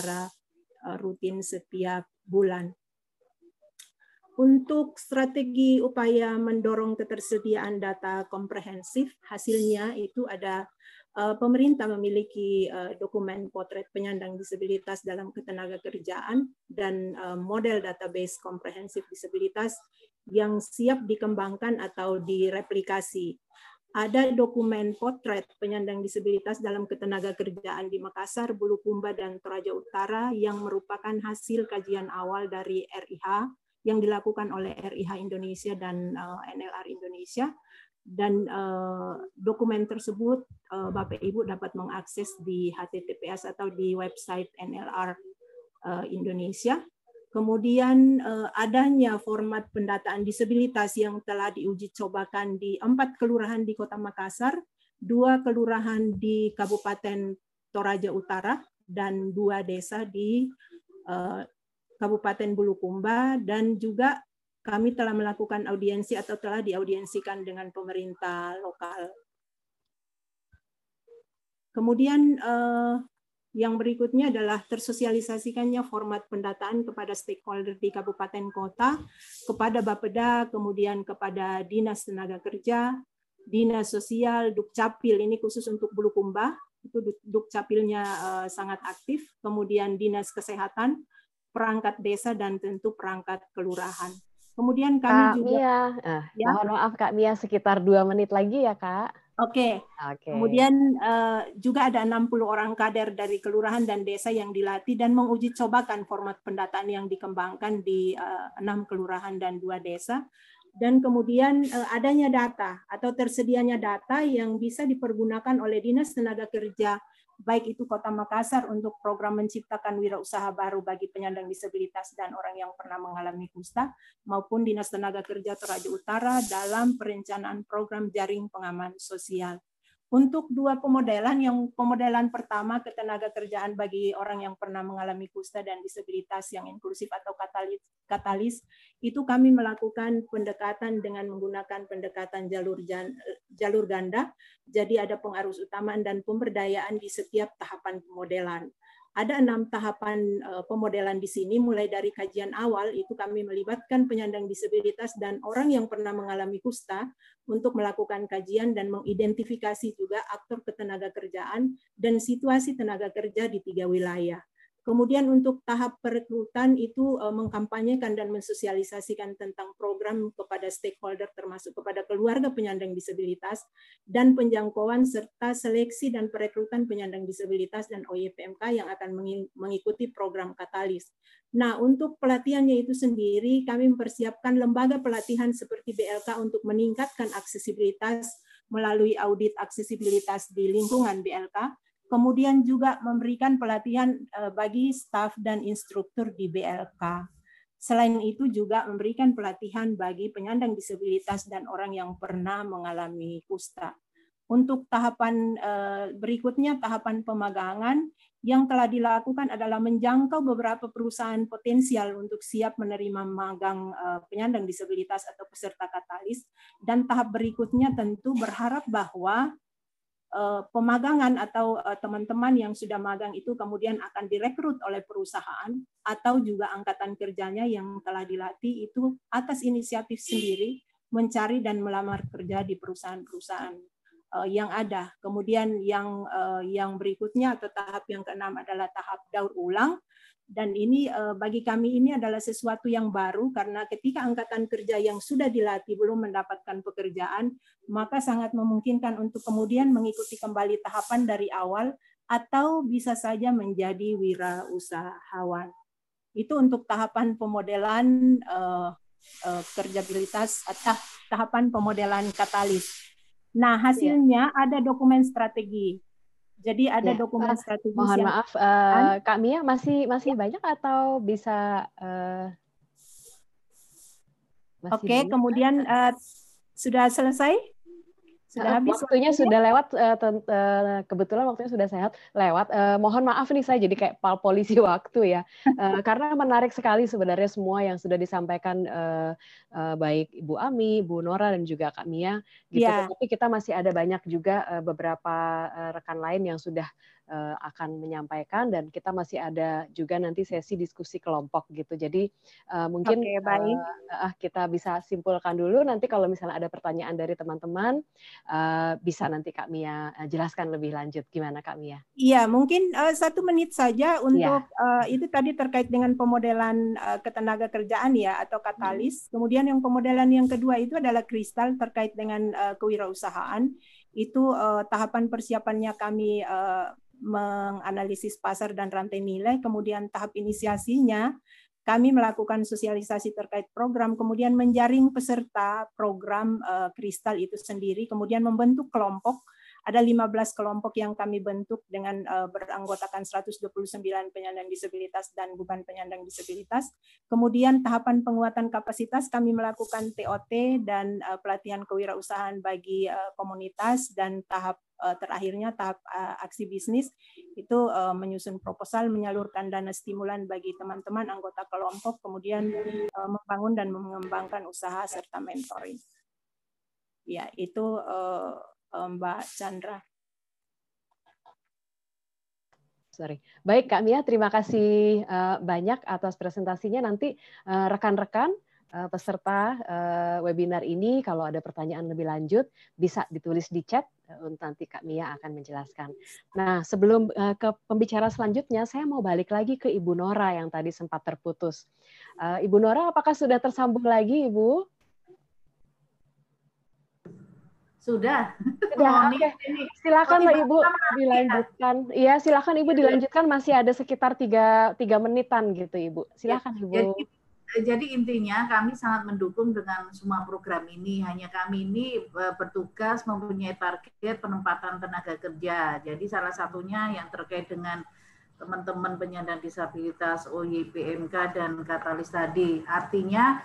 secara rutin setiap bulan. Untuk strategi upaya mendorong ketersediaan data komprehensif, hasilnya itu ada uh, pemerintah memiliki uh, dokumen potret penyandang disabilitas dalam ketenaga kerjaan dan model database komprehensif disabilitas yang siap dikembangkan atau direplikasi. Ada dokumen potret penyandang disabilitas dalam ketenaga kerjaan di Makassar, Bulukumba, dan Toraja Utara yang merupakan hasil kajian awal dari RIH yang dilakukan oleh RIH Indonesia dan uh, eh, NLR Indonesia dan uh, dokumen tersebut uh, Bapak Ibu dapat mengakses di HTTPS atau di website NLR uh, Indonesia. Kemudian uh, adanya format pendataan disabilitas yang telah diuji cobakan di empat kelurahan di Kota Makassar, dua kelurahan di Kabupaten Toraja Utara, dan dua desa di uh, Kabupaten Bulukumba dan juga kami telah melakukan audiensi atau telah diaudiensikan dengan pemerintah lokal. Kemudian eh, yang berikutnya adalah tersosialisasikannya format pendataan kepada stakeholder di kabupaten kota, kepada Bapeda, kemudian kepada Dinas Tenaga Kerja, Dinas Sosial, Dukcapil, ini khusus untuk Bulukumba, itu Dukcapilnya eh, sangat aktif, kemudian Dinas Kesehatan, perangkat desa dan tentu perangkat kelurahan. Kemudian kami Kak juga Mia, eh, ya? mohon maaf Kak Mia sekitar dua menit lagi ya Kak. Oke. Okay. Okay. Kemudian uh, juga ada 60 orang kader dari kelurahan dan desa yang dilatih dan menguji cobakan format pendataan yang dikembangkan di uh, enam kelurahan dan dua desa. Dan kemudian uh, adanya data atau tersedianya data yang bisa dipergunakan oleh Dinas Tenaga Kerja baik itu Kota Makassar untuk program menciptakan wirausaha baru bagi penyandang disabilitas dan orang yang pernah mengalami kusta, maupun Dinas Tenaga Kerja Toraja Utara dalam perencanaan program jaring pengaman sosial untuk dua pemodelan, yang pemodelan pertama ketenaga kerjaan bagi orang yang pernah mengalami kusta dan disabilitas yang inklusif atau katalis, katalis itu kami melakukan pendekatan dengan menggunakan pendekatan jalur jalur ganda. Jadi ada pengarus utamaan dan pemberdayaan di setiap tahapan pemodelan ada enam tahapan uh, pemodelan di sini, mulai dari kajian awal itu kami melibatkan penyandang disabilitas dan orang yang pernah mengalami kusta untuk melakukan kajian dan mengidentifikasi juga aktor ketenaga kerjaan dan situasi tenaga kerja di tiga wilayah. Kemudian untuk tahap perekrutan itu eh, mengkampanyekan dan mensosialisasikan tentang program kepada stakeholder termasuk kepada keluarga penyandang disabilitas dan penjangkauan serta seleksi dan perekrutan penyandang disabilitas dan OYPMK yang akan mengikuti program Katalis. Nah, untuk pelatihannya itu sendiri kami mempersiapkan lembaga pelatihan seperti BLK untuk meningkatkan aksesibilitas melalui audit aksesibilitas di lingkungan BLK kemudian juga memberikan pelatihan eh, bagi staf dan instruktur di BLK. Selain itu juga memberikan pelatihan bagi penyandang disabilitas dan orang yang pernah mengalami kusta. Untuk tahapan eh, berikutnya, tahapan pemagangan yang telah dilakukan adalah menjangkau beberapa perusahaan potensial untuk siap menerima magang eh, penyandang disabilitas atau peserta katalis. Dan tahap berikutnya tentu berharap bahwa pemagangan atau eh, teman-teman yang sudah magang itu kemudian akan direkrut oleh perusahaan atau juga angkatan kerjanya yang telah dilatih itu atas inisiatif sendiri mencari dan melamar kerja di perusahaan-perusahaan eh, yang ada. Kemudian yang yang berikutnya atau tahap yang keenam adalah tahap daur ulang dan ini eh, bagi kami ini adalah sesuatu yang baru karena ketika angkatan kerja yang sudah dilatih belum mendapatkan pekerjaan, maka sangat memungkinkan untuk kemudian mengikuti kembali tahapan dari awal atau bisa saja menjadi wirausahawan. Itu untuk tahapan pemodelan uh, uh, kerjabilitas atau tahapan pemodelan katalis. Nah, hasilnya ada dokumen strategi jadi ada ya. dokumen strategis Mohon yang maaf, uh, Kak Mia masih masih ya. banyak atau bisa? Uh, Oke, okay, kemudian uh, sudah selesai? Sudah habis waktunya waktunya sudah lewat uh, kebetulan waktunya sudah sehat lewat. Uh, mohon maaf nih saya jadi kayak pal polisi waktu ya. Uh, karena menarik sekali sebenarnya semua yang sudah disampaikan uh, uh, baik Ibu Ami, Bu Nora dan juga Kak Mia gitu. Yeah. Tapi kita masih ada banyak juga uh, beberapa uh, rekan lain yang sudah akan menyampaikan dan kita masih ada juga nanti sesi diskusi kelompok gitu. Jadi uh, mungkin okay, baik. Uh, kita bisa simpulkan dulu nanti kalau misalnya ada pertanyaan dari teman-teman uh, bisa nanti Kak Mia jelaskan lebih lanjut gimana Kak Mia? Iya mungkin uh, satu menit saja untuk yeah. uh, itu tadi terkait dengan pemodelan uh, ketenaga kerjaan ya atau katalis. Hmm. Kemudian yang pemodelan yang kedua itu adalah kristal terkait dengan uh, kewirausahaan. Itu uh, tahapan persiapannya kami uh, menganalisis pasar dan rantai nilai, kemudian tahap inisiasinya kami melakukan sosialisasi terkait program, kemudian menjaring peserta program uh, kristal itu sendiri, kemudian membentuk kelompok ada 15 kelompok yang kami bentuk dengan uh, beranggotakan 129 penyandang disabilitas dan bukan penyandang disabilitas. Kemudian tahapan penguatan kapasitas kami melakukan TOT dan uh, pelatihan kewirausahaan bagi uh, komunitas dan tahap terakhirnya tahap aksi bisnis itu menyusun proposal menyalurkan dana stimulan bagi teman-teman anggota kelompok kemudian membangun dan mengembangkan usaha serta mentoring. Ya, itu Mbak Chandra. Sorry. Baik Kak Mia, terima kasih uh, banyak atas presentasinya. Nanti eh, rekan-rekan peserta webinar ini kalau ada pertanyaan lebih lanjut bisa ditulis di chat nanti Kak Mia akan menjelaskan. Nah, sebelum ke pembicara selanjutnya, saya mau balik lagi ke Ibu Nora yang tadi sempat terputus. Ibu Nora, apakah sudah tersambung lagi, Ibu? Sudah. Sudah. Oke. Okay. Silakan Mbak Ibu dilanjutkan. Iya, silakan Ibu dilanjutkan masih ada sekitar tiga tiga menitan gitu Ibu. Silakan Ibu. Jadi, jadi intinya kami sangat mendukung dengan semua program ini. Hanya kami ini e, bertugas mempunyai target penempatan tenaga kerja. Jadi salah satunya yang terkait dengan teman-teman penyandang disabilitas OYPMK dan katalis tadi. Artinya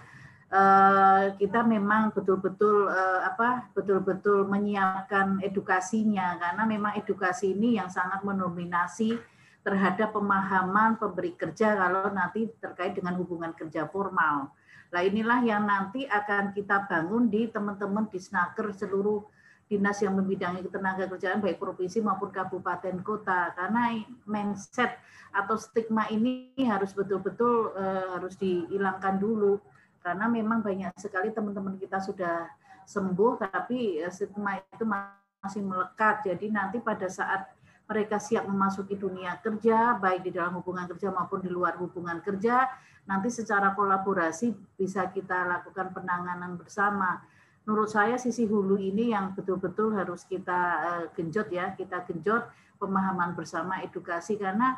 kita memang betul-betul uh, apa betul-betul menyiapkan edukasinya. Karena memang edukasi ini yang sangat mendominasi terhadap pemahaman pemberi kerja kalau nanti terkait dengan hubungan kerja formal. Nah inilah yang nanti akan kita bangun di teman-teman di Snaker seluruh dinas yang membidangi ketenaga kerjaan baik provinsi maupun kabupaten kota. Karena mindset atau stigma ini harus betul-betul uh, harus dihilangkan dulu karena memang banyak sekali teman-teman kita sudah sembuh tapi eh, stigma itu masih melekat. Jadi nanti pada saat mereka siap memasuki dunia kerja baik di dalam hubungan kerja maupun di luar hubungan kerja nanti secara kolaborasi bisa kita lakukan penanganan bersama. Menurut saya sisi hulu ini yang betul-betul harus kita eh, genjot ya kita genjot pemahaman bersama edukasi. Karena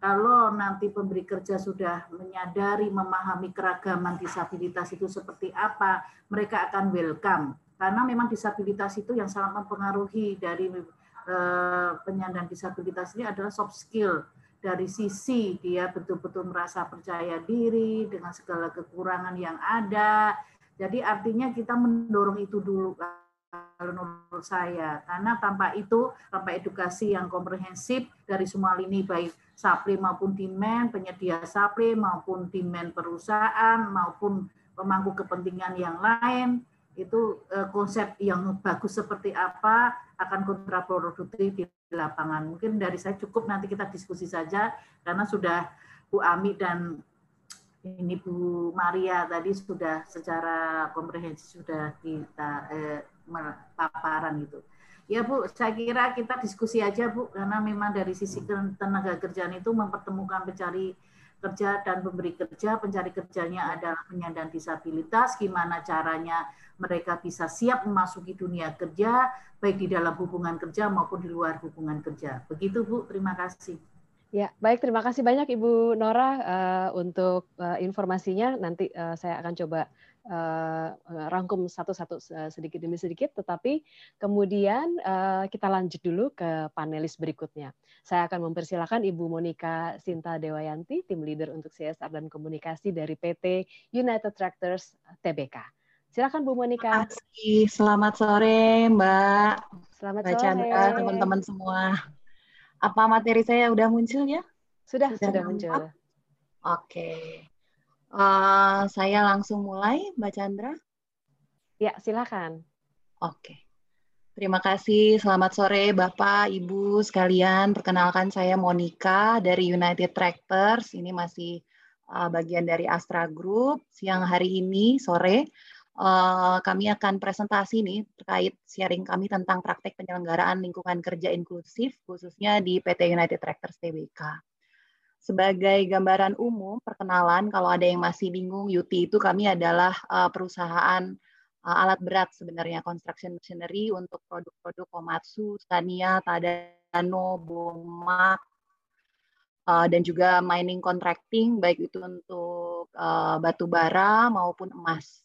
kalau nanti pemberi kerja sudah menyadari, memahami keragaman disabilitas itu seperti apa, mereka akan welcome. Karena memang disabilitas itu yang sangat mempengaruhi dari eh, penyandang disabilitas ini adalah soft skill. Dari sisi dia betul-betul merasa percaya diri dengan segala kekurangan yang ada. Jadi artinya kita mendorong itu dulu kalau menurut saya. Karena tanpa itu, tanpa edukasi yang komprehensif dari semua lini baik supply maupun demand, penyedia supply maupun demand perusahaan maupun pemangku kepentingan yang lain itu eh, konsep yang bagus seperti apa akan kontraproduktif di lapangan. Mungkin dari saya cukup nanti kita diskusi saja karena sudah Bu Ami dan ini Bu Maria tadi sudah secara komprehensif sudah kita eh, paparan itu. Ya Bu, saya kira kita diskusi aja Bu, karena memang dari sisi tenaga kerjaan itu mempertemukan pencari kerja dan pemberi kerja, pencari kerjanya adalah penyandang disabilitas, gimana caranya mereka bisa siap memasuki dunia kerja, baik di dalam hubungan kerja maupun di luar hubungan kerja. Begitu Bu, terima kasih. Ya, baik. Terima kasih banyak Ibu Nora uh, untuk uh, informasinya. Nanti uh, saya akan coba uh, rangkum satu-satu sedikit demi sedikit, tetapi kemudian uh, kita lanjut dulu ke panelis berikutnya. Saya akan mempersilahkan Ibu Monika Sinta Dewayanti, tim leader untuk CSR dan komunikasi dari PT United Tractors TBK. Silakan Bu Monika. Selamat sore Mbak. Selamat Mbak sore. teman-teman semua. Apa materi saya udah muncul ya? Sudah, sudah, sudah muncul. Oke. Okay. Uh, saya langsung mulai, Mbak Chandra. Ya, silakan. Oke. Terima kasih. Selamat sore Bapak, Ibu sekalian. Perkenalkan saya Monica dari United Tractors. Ini masih uh, bagian dari Astra Group. Siang hari ini sore uh, kami akan presentasi nih terkait sharing kami tentang praktek penyelenggaraan lingkungan kerja inklusif khususnya di PT United Tractors Tbk. Sebagai gambaran umum, perkenalan kalau ada yang masih bingung, Yuti itu kami adalah uh, perusahaan uh, alat berat sebenarnya construction machinery untuk produk-produk Komatsu, Scania, Tadano, Bomak, uh, dan juga mining contracting baik itu untuk uh, batu bara maupun emas.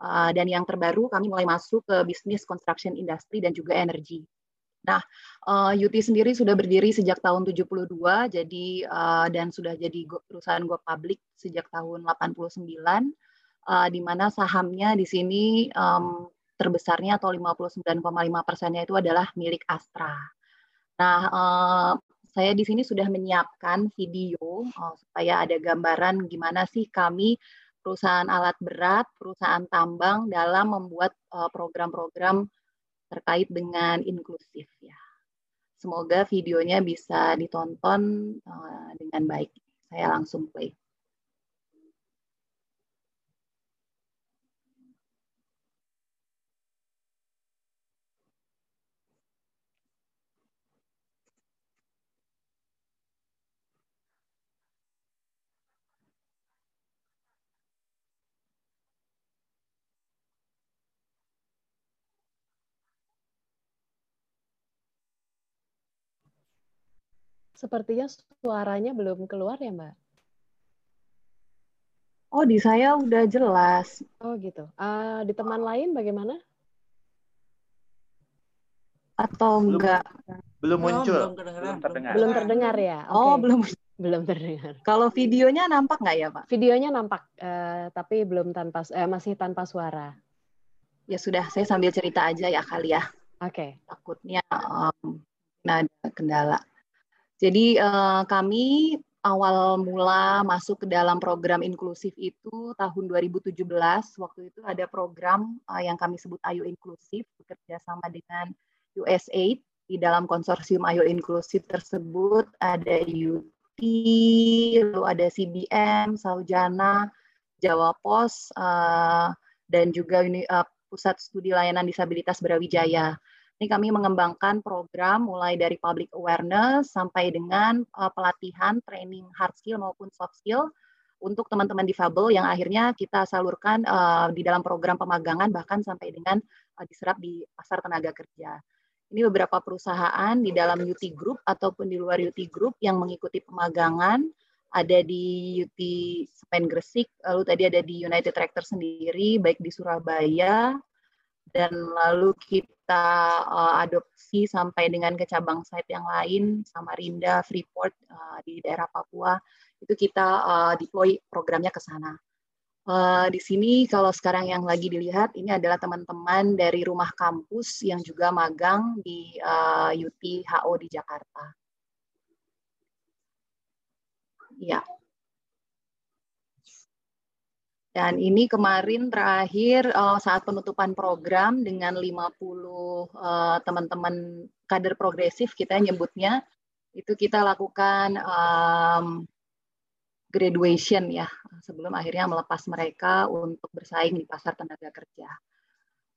Uh, dan yang terbaru kami mulai masuk ke bisnis construction industry dan juga energi. Nah, uh, Yuti sendiri sudah berdiri sejak tahun 72, jadi uh, dan sudah jadi go, perusahaan go public sejak tahun 89, uh, di mana sahamnya di sini um, terbesarnya atau 59,5 persennya itu adalah milik Astra. Nah, uh, saya di sini sudah menyiapkan video uh, supaya ada gambaran gimana sih kami perusahaan alat berat, perusahaan tambang dalam membuat program-program uh, terkait dengan inklusif ya. Semoga videonya bisa ditonton uh, dengan baik. Saya langsung play. Sepertinya suaranya belum keluar ya, Mbak? Oh, di saya udah jelas. Oh, gitu. Uh, di teman lain bagaimana? Atau belum, enggak? Belum muncul. Belum, belum terdengar. Belum terdengar ya? Okay. Oh, belum. Belum terdengar. Kalau videonya nampak nggak ya, Pak? Videonya nampak, uh, tapi belum tanpa, uh, masih tanpa suara. Ya sudah, saya sambil cerita aja ya kali ya. Oke. Okay. Takutnya um, ada kendala. Jadi uh, kami awal mula masuk ke dalam program inklusif itu tahun 2017. Waktu itu ada program uh, yang kami sebut Ayo Inklusif bekerja sama dengan USAID di dalam konsorsium Ayo Inklusif tersebut ada UT, lalu ada CBM, Saujana, Jawa Pos, uh, dan juga uh, Pusat Studi Layanan Disabilitas Brawijaya. Ini kami mengembangkan program mulai dari public awareness sampai dengan uh, pelatihan, training hard skill maupun soft skill untuk teman-teman difabel yang akhirnya kita salurkan uh, di dalam program pemagangan bahkan sampai dengan uh, diserap di pasar tenaga kerja. Ini beberapa perusahaan di dalam UT Group ataupun di luar UT Group yang mengikuti pemagangan ada di UT Sepen Gresik, lalu tadi ada di United Tractor sendiri, baik di Surabaya, dan lalu kita uh, adopsi sampai dengan ke cabang site yang lain, Samarinda, Freeport uh, di daerah Papua, itu kita uh, deploy programnya ke sana. Uh, di sini kalau sekarang yang lagi dilihat ini adalah teman-teman dari rumah kampus yang juga magang di uh, UT HO di Jakarta. Ya, dan ini kemarin terakhir uh, saat penutupan program dengan 50 uh, teman-teman kader progresif kita nyebutnya itu kita lakukan um, graduation ya sebelum akhirnya melepas mereka untuk bersaing di pasar tenaga kerja.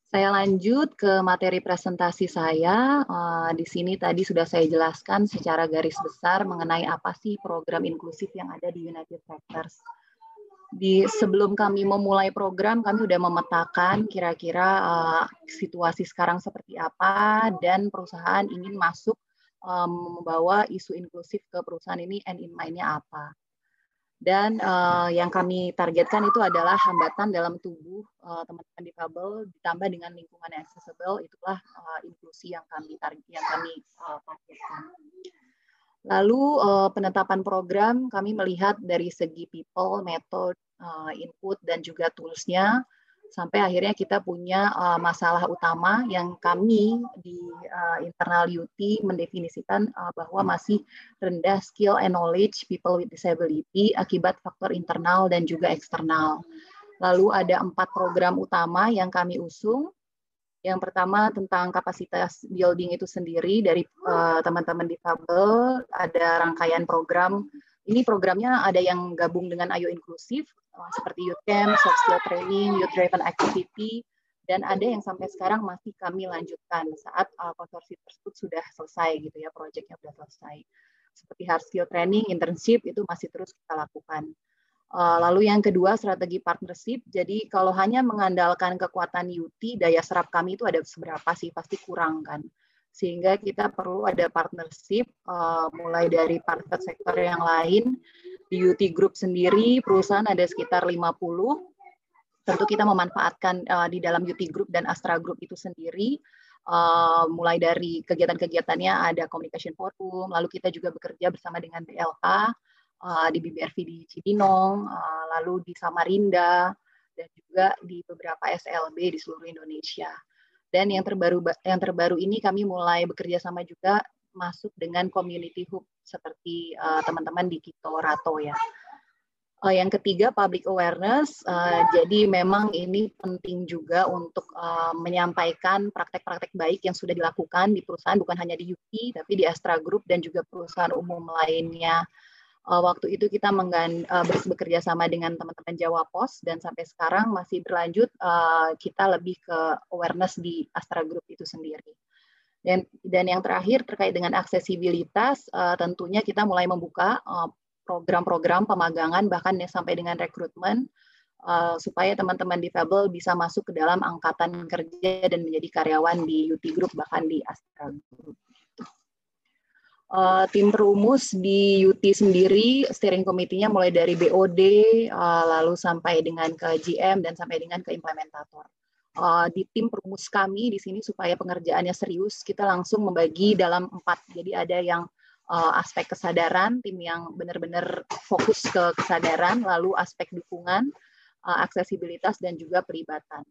Saya lanjut ke materi presentasi saya. Uh, di sini tadi sudah saya jelaskan secara garis besar mengenai apa sih program inklusif yang ada di United Tractors di sebelum kami memulai program kami sudah memetakan kira-kira uh, situasi sekarang seperti apa dan perusahaan ingin masuk um, membawa isu inklusif ke perusahaan ini and in mind-nya apa. Dan uh, yang kami targetkan itu adalah hambatan dalam tubuh teman-teman uh, difabel ditambah dengan lingkungan yang accessible itulah uh, inklusi yang kami target yang kami uh, targetkan. Lalu uh, penetapan program kami melihat dari segi people, method, uh, input dan juga toolsnya sampai akhirnya kita punya uh, masalah utama yang kami di uh, internal UT mendefinisikan uh, bahwa masih rendah skill and knowledge people with disability akibat faktor internal dan juga eksternal. Lalu ada empat program utama yang kami usung Yang pertama tentang kapasitas building itu sendiri dari uh, teman-teman difabel, ada rangkaian program. Ini programnya ada yang gabung dengan Ayo Inklusif, uh, seperti Youth Camp, Soft Skill Training, Youth Driven Activity, dan ada yang sampai sekarang masih kami lanjutkan saat uh, konsorsium tersebut sudah selesai gitu ya, proyeknya sudah selesai. Seperti hard skill training, internship itu masih terus kita lakukan. Eh, lalu yang kedua strategi partnership. Jadi kalau hanya mengandalkan kekuatan UT, daya serap kami itu ada seberapa sih? Pasti kurang kan. Sehingga kita perlu ada partnership uh, mulai dari private sektor yang lain. Di UT Group sendiri perusahaan ada sekitar 50. Tentu kita memanfaatkan uh, di dalam UT Group dan Astra Group itu sendiri Uh, mulai dari kegiatan-kegiatannya ada communication forum, lalu kita juga bekerja bersama dengan BLK uh, di BBRV di Cibinong, uh, lalu di Samarinda, dan juga di beberapa SLB di seluruh Indonesia. Dan yang terbaru yang terbaru ini kami mulai bekerja sama juga masuk dengan community hub seperti uh, teman-teman di Kito Rato ya. Uh, yang ketiga public awareness. Uh, jadi memang ini penting juga untuk uh, menyampaikan praktek-praktek baik yang sudah dilakukan di perusahaan bukan hanya di UP tapi di Astra Group dan juga perusahaan umum lainnya uh, waktu itu kita menggan, uh, bekerja sama dengan teman-teman Jawa Pos dan sampai sekarang masih berlanjut uh, kita lebih ke awareness di Astra Group itu sendiri. Dan dan yang terakhir terkait dengan aksesibilitas uh, tentunya kita mulai membuka program-program uh, pemagangan bahkan ya sampai dengan rekrutmen uh, supaya teman-teman difabel bisa masuk ke dalam angkatan kerja dan menjadi karyawan di UT Group bahkan di Astra Group uh, tim perumus di UT sendiri steering committee-nya mulai dari BOD uh, eh, lalu sampai dengan ke GM dan sampai dengan ke implementator. Uh, di tim perumus kami di sini supaya pengerjaannya serius kita langsung membagi dalam empat. Jadi ada yang uh, aspek kesadaran, tim yang benar-benar fokus ke kesadaran, lalu aspek dukungan, uh, aksesibilitas dan juga pelibatan.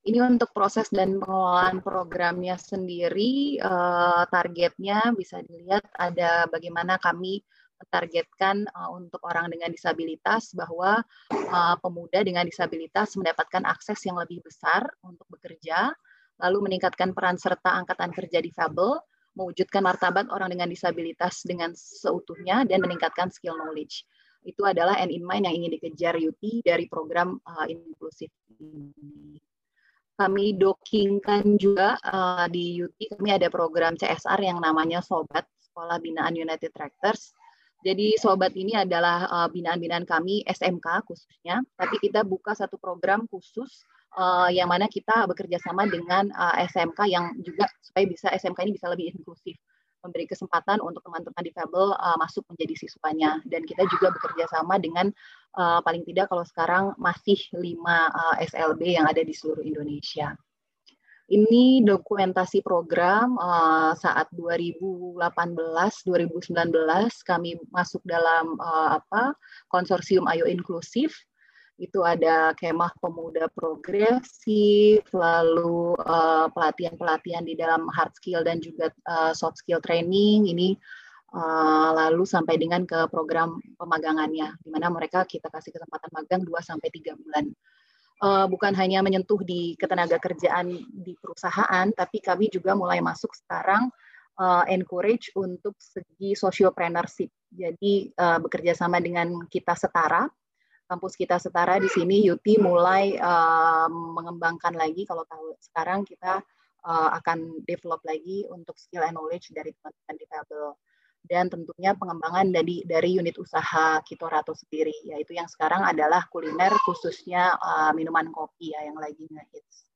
Ini untuk proses dan pengelolaan programnya sendiri, uh, targetnya bisa dilihat ada bagaimana kami mentargetkan uh, untuk orang dengan disabilitas bahwa uh, pemuda dengan disabilitas mendapatkan akses yang lebih besar untuk bekerja, lalu meningkatkan peran serta angkatan kerja difabel, mewujudkan martabat orang dengan disabilitas dengan seutuhnya, dan meningkatkan skill knowledge. Itu adalah end in mind yang ingin dikejar Yuti dari program uh, inklusif ini kami dokingkan juga uh, di UT kami ada program CSR yang namanya Sobat Sekolah Binaan United Tractors. Jadi Sobat ini adalah uh, binaan-binaan kami SMK khususnya, tapi kita buka satu program khusus uh, yang mana kita bekerja sama dengan uh, SMK yang juga supaya bisa SMK ini bisa lebih inklusif memberi kesempatan untuk teman-teman difabel uh, masuk menjadi siswanya dan kita juga bekerja sama dengan uh, paling tidak kalau sekarang masih lima uh, SLB yang ada di seluruh Indonesia. Ini dokumentasi program uh, saat 2018-2019 kami masuk dalam uh, apa konsorsium Ayo Inklusif itu ada kemah pemuda progresif, lalu eh, pelatihan-pelatihan uh, di dalam hard skill dan juga uh, soft skill training ini uh, lalu sampai dengan ke program pemagangannya di mana mereka kita kasih kesempatan magang 2 sampai 3 bulan. Uh, bukan hanya menyentuh di ketenaga kerjaan di perusahaan, tapi kami juga mulai masuk sekarang uh, encourage untuk segi sociopreneurship. Jadi uh, bekerja sama dengan kita setara kampus kita setara di sini Yuti mulai uh, mengembangkan lagi kalau tahu sekarang kita uh, akan develop lagi untuk skill and knowledge dari teman-teman difabel dan tentunya pengembangan dari dari unit usaha Kitorato sendiri yaitu yang sekarang adalah kuliner khususnya uh, minuman kopi ya yang lagi ngehits.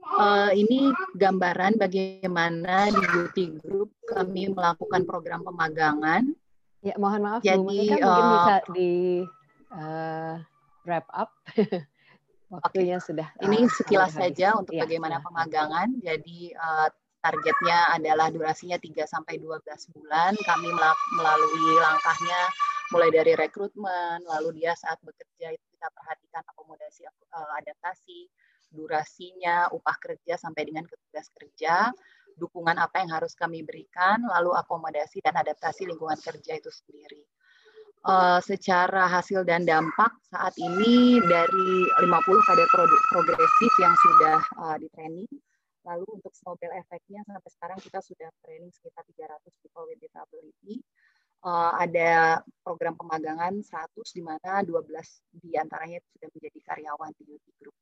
Uh, ini gambaran bagaimana di Beauty Group kami melakukan program pemagangan. Ya, mohon maaf, Jadi, Bu mungkin uh, bisa di uh, wrap up. Waktunya okay. sudah. Ini sekilas saja untuk ya, bagaimana ya. pemagangan. Jadi uh, targetnya adalah durasinya 3 sampai 12 bulan. Kami melalui langkahnya mulai dari rekrutmen, lalu dia saat bekerja itu kita perhatikan akomodasi uh, adaptasi, durasinya, upah kerja sampai dengan tugas kerja, dukungan apa yang harus kami berikan, lalu akomodasi dan adaptasi lingkungan kerja itu sendiri uh, secara hasil dan dampak saat ini dari 50 kader progresif yang sudah uh, di training lalu untuk snowball efeknya sampai sekarang kita sudah training sekitar 300 people with disability. Uh, ada program pemagangan 100 di mana 12 di antaranya sudah menjadi karyawan di Youth Group.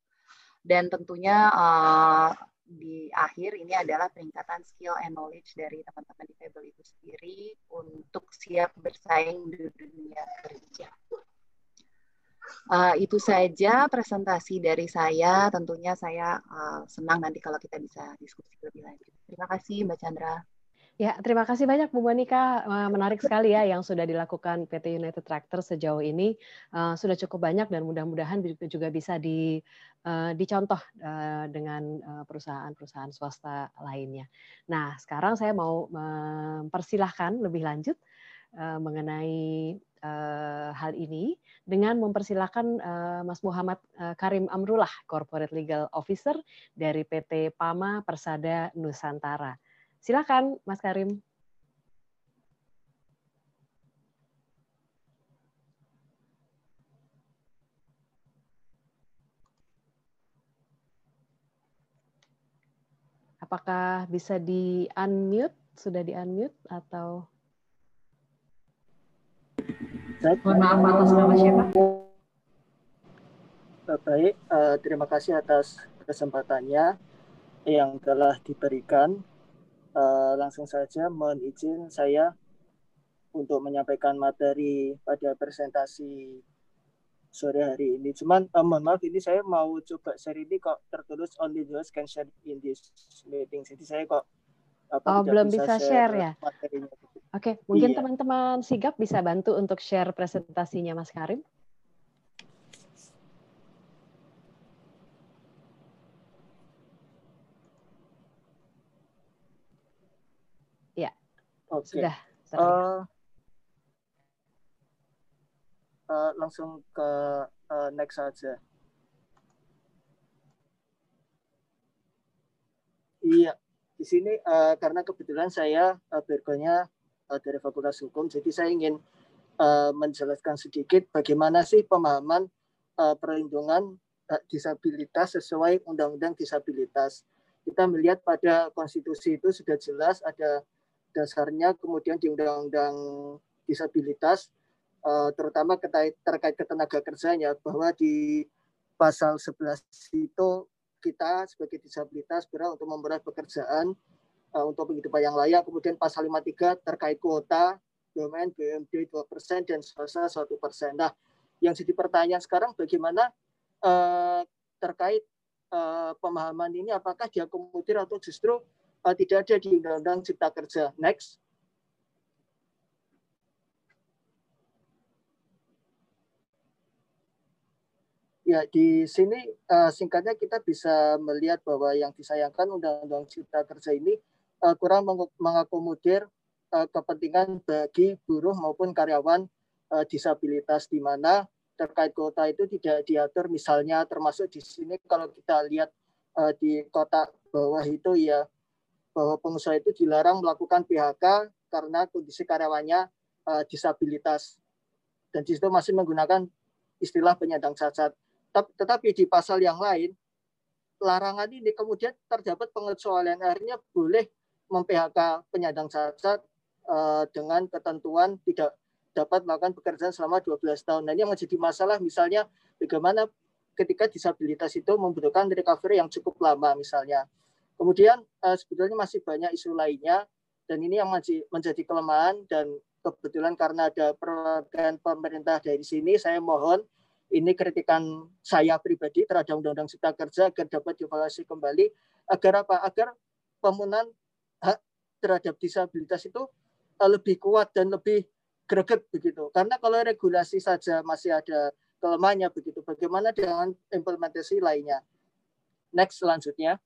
Dan tentunya uh, di akhir ini adalah peningkatan skill and knowledge dari teman-teman difabel itu sendiri untuk siap bersaing di dunia kerja. Uh, itu saja presentasi dari saya. Tentunya saya uh, senang nanti kalau kita bisa diskusi lebih lanjut. Terima kasih Mbak Chandra. Ya, terima kasih banyak Bu Monika. Menarik sekali ya yang sudah dilakukan PT United Tractor sejauh ini. Uh, sudah cukup banyak dan mudah-mudahan juga bisa di, uh, dicontoh uh, dengan perusahaan-perusahaan swasta lainnya. Nah, sekarang saya mau mempersilahkan lebih lanjut mengenai hal ini dengan mempersilahkan Mas Muhammad uh, Karim Amrullah, Corporate Legal Officer dari PT Pama Persada Nusantara. Silakan, Mas Karim. Apakah bisa di unmute? Sudah di unmute atau? Mohon maaf atas nama siapa? Baik, uh, terima kasih atas kesempatannya yang telah diberikan uh, langsung saja mohon izin saya untuk menyampaikan materi pada presentasi sore hari ini. Cuman uh, mohon maaf ini saya mau coba share ini kok tertulis only those can share in this meeting. Jadi saya kok apa, oh, belum bisa, bisa share, share ya. Materinya. Oke, mungkin iya. teman-teman iya. sigap bisa bantu untuk share presentasinya Mas Karim. Oke. Sudah. Uh, uh, langsung ke uh, next saja. Iya, di sini uh, karena kebetulan saya uh, bergonya uh, dari Fakultas Hukum, jadi saya ingin uh, menjelaskan sedikit bagaimana sih pemahaman uh, perlindungan uh, disabilitas sesuai Undang-Undang Disabilitas. Kita melihat pada konstitusi itu sudah jelas ada dasarnya kemudian di undang-undang disabilitas uh, terutama terkait, ketenaga kerjanya bahwa di pasal 11 itu kita sebagai disabilitas berhak untuk memperoleh pekerjaan uh, untuk penghidupan yang layak. Kemudian pasal 53 terkait kuota BUMN, BUMD 2% dan swasta 1%. Nah, yang jadi pertanyaan sekarang bagaimana uh, terkait pemahaman ini apakah diakomodir atau justru uh, tidak ada di Undang-Undang Cipta Kerja. Next. Ya, di sini uh, singkatnya kita bisa melihat bahwa yang disayangkan Undang-Undang Cipta Kerja ini uh, kurang meng mengakomodir uh, kepentingan bagi buruh maupun karyawan uh, disabilitas di mana terkait kota itu tidak diatur misalnya termasuk di sini kalau kita lihat uh, di kotak bawah itu ya bahwa pengusaha itu dilarang melakukan PHK karena kondisi karyawannya uh, disabilitas dan di situ masih menggunakan istilah penyandang cacat. Tetapi di pasal yang lain larangan ini kemudian terdapat pengecualian akhirnya boleh mem-PHK penyandang cacat uh, dengan ketentuan tidak dapat melakukan pekerjaan selama 12 tahun. Nah, ini yang menjadi masalah misalnya bagaimana ketika disabilitas itu membutuhkan recovery yang cukup lama misalnya Kemudian uh, sebetulnya masih banyak isu lainnya dan ini yang masih menjadi kelemahan dan kebetulan karena ada perwakilan pemerintah dari sini saya mohon ini kritikan saya pribadi terhadap Undang-Undang Cipta Kerja agar dapat dievaluasi kembali agar apa? Agar pemenuhan hak terhadap disabilitas itu uh, lebih kuat dan lebih greget begitu. Karena kalau regulasi saja masih ada kelemahannya begitu, bagaimana dengan implementasi lainnya? Next selanjutnya.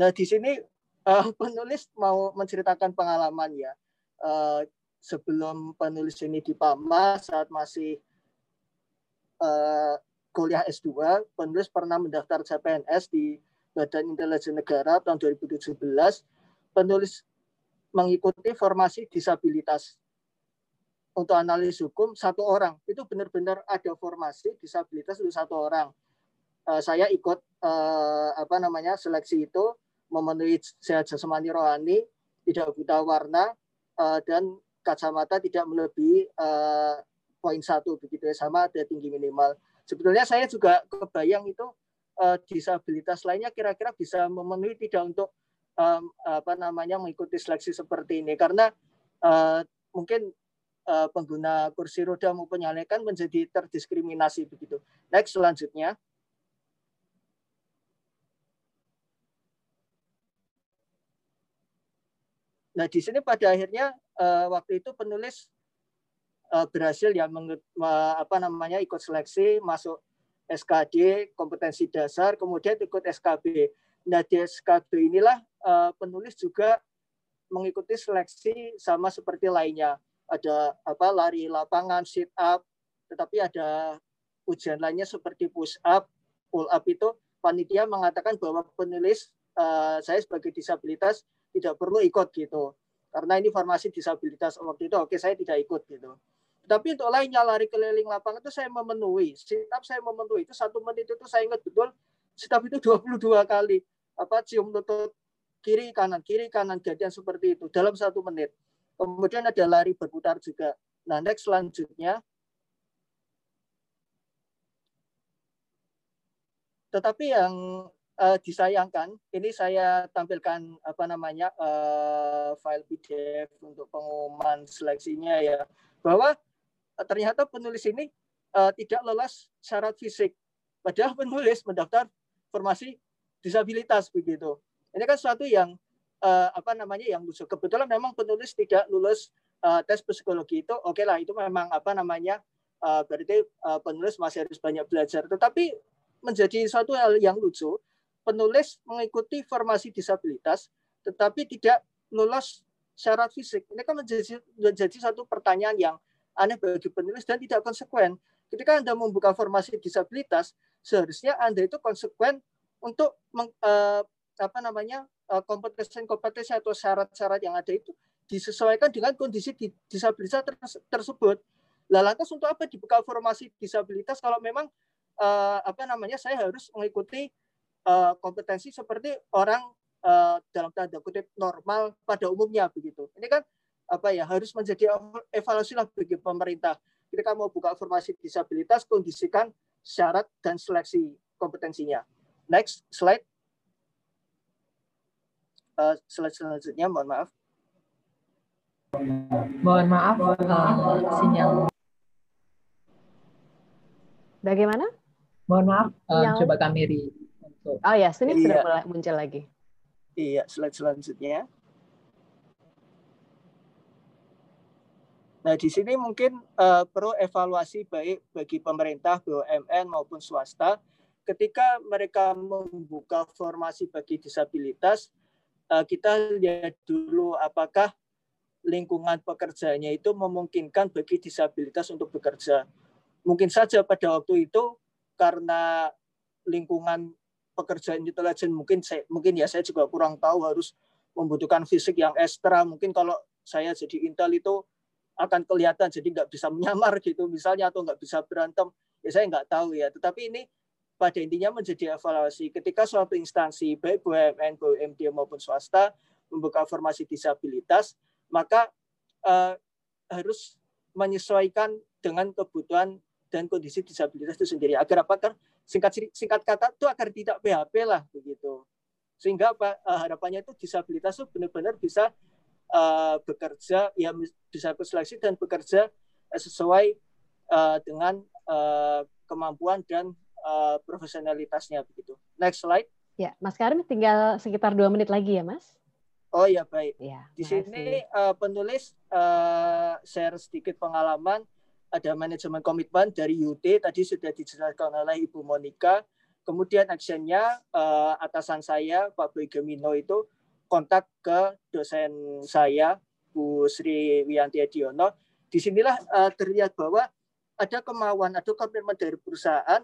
Nah, di sini uh, penulis mau menceritakan pengalaman ya. Uh, sebelum penulis ini di PAMA saat masih uh, kuliah S2, penulis pernah mendaftar CPNS di Badan Intelijen Negara tahun 2017. Penulis mengikuti formasi disabilitas untuk analis hukum satu orang itu benar-benar ada formasi disabilitas untuk satu orang uh, saya ikut uh, apa namanya seleksi itu memenuhi sehat jasmani rohani tidak buta warna uh, dan kacamata tidak melebihi uh, poin satu begitu ya sama ada tinggi minimal sebetulnya saya juga kebayang itu uh, disabilitas lainnya kira-kira bisa memenuhi tidak untuk apa namanya mengikuti seleksi seperti ini karena mungkin pengguna kursi roda maupun nyalekan menjadi terdiskriminasi begitu. Next selanjutnya. Nah, di sini pada akhirnya uh, waktu itu penulis uh, berhasil ya meng, uh, apa namanya ikut seleksi masuk SKD kompetensi dasar kemudian ikut SKB. Nah di SKB inilah uh, penulis juga mengikuti seleksi sama seperti lainnya. Ada apa lari lapangan, sit up, tetapi ada ujian lainnya seperti push up, pull up itu panitia mengatakan bahwa penulis uh, saya sebagai disabilitas tidak perlu ikut gitu karena ini formasi disabilitas waktu itu oke saya tidak ikut gitu tapi untuk lainnya lari keliling lapangan itu saya memenuhi. Sit up saya memenuhi. Itu satu menit itu saya ingat betul. Sit up itu 22 kali. Apa cium lutut kiri kanan kiri kanan jadian seperti itu dalam satu menit. Kemudian ada lari berputar juga. Nah next selanjutnya. Tetapi yang uh, disayangkan, ini saya tampilkan apa namanya uh, file PDF untuk pengumuman seleksinya ya, bahwa Eh, ternyata penulis ini uh, tidak lolos syarat fisik. Padahal penulis mendaftar formasi disabilitas begitu. Ini kan suatu yang uh, apa namanya yang lucu. Kebetulan memang penulis tidak lulus uh, tes psikologi itu, oke okay lah itu memang apa namanya uh, berarti uh, penulis masih harus banyak belajar. Tetapi menjadi suatu hal yang lucu, penulis mengikuti formasi disabilitas, tetapi tidak lulus syarat fisik. Ini kan menjadi menjadi satu pertanyaan yang aneh bagi penulis dan tidak konsekuen. Ketika Anda membuka formasi disabilitas, seharusnya Anda itu konsekuen untuk meng, uh, apa namanya kompetensi-kompetensi atau syarat-syarat yang ada itu disesuaikan dengan kondisi disabilitas tersebut. Lah lantas untuk apa dibuka formasi disabilitas kalau memang uh, apa namanya saya harus mengikuti uh, kompetensi seperti orang uh, dalam tanda kutip normal pada umumnya begitu. Ini kan apa ya harus menjadi evaluasi lah bagi pemerintah. Ketika mau buka formasi disabilitas, kondisikan syarat dan seleksi kompetensinya. Next slide. Uh, slide selanjutnya, mohon maaf. Mohon maaf, uh, sinyal. Bagaimana? Mohon maaf, uh, coba kami Oh ya, sini iya. sudah mulai muncul lagi. Iya, slide selanjutnya. Nah, di sini mungkin uh, perlu evaluasi baik bagi pemerintah, BUMN maupun swasta ketika mereka membuka formasi bagi disabilitas, uh, kita lihat dulu apakah lingkungan pekerjaannya itu memungkinkan bagi disabilitas untuk bekerja. Mungkin saja pada waktu itu karena lingkungan pekerjaan intelijen mungkin saya mungkin ya saya juga kurang tahu harus membutuhkan fisik yang ekstra. Mungkin kalau saya jadi intel itu akan kelihatan jadi nggak bisa menyamar gitu misalnya atau nggak bisa berantem. Ya saya nggak tahu ya. Tetapi ini pada intinya menjadi evaluasi. Ketika suatu instansi baik BUMN, BUMD maupun swasta membuka formasi disabilitas maka uh, harus menyesuaikan dengan kebutuhan dan kondisi disabilitas itu sendiri. Agar apa? Kan singkat singkat kata itu agar tidak PHP lah begitu sehingga apa uh, harapannya itu disabilitas itu benar-benar bisa uh, bekerja ya bisa berseleksi dan bekerja uh, sesuai uh, dengan uh, kemampuan dan uh, profesionalitasnya begitu. Next slide. Ya, Mas Karim tinggal sekitar dua menit lagi ya, Mas. Oh ya baik. Ya, Di sini uh, penulis uh, share sedikit pengalaman. Ada manajemen komitmen dari UT tadi sudah dijelaskan oleh Ibu Monica. Kemudian actionnya uh, atasan saya Pak Boy Gemino itu kontak ke dosen saya Bu Sri Wiyanti Adiono. Di sinilah uh, terlihat bahwa ada kemauan, ada komitmen dari perusahaan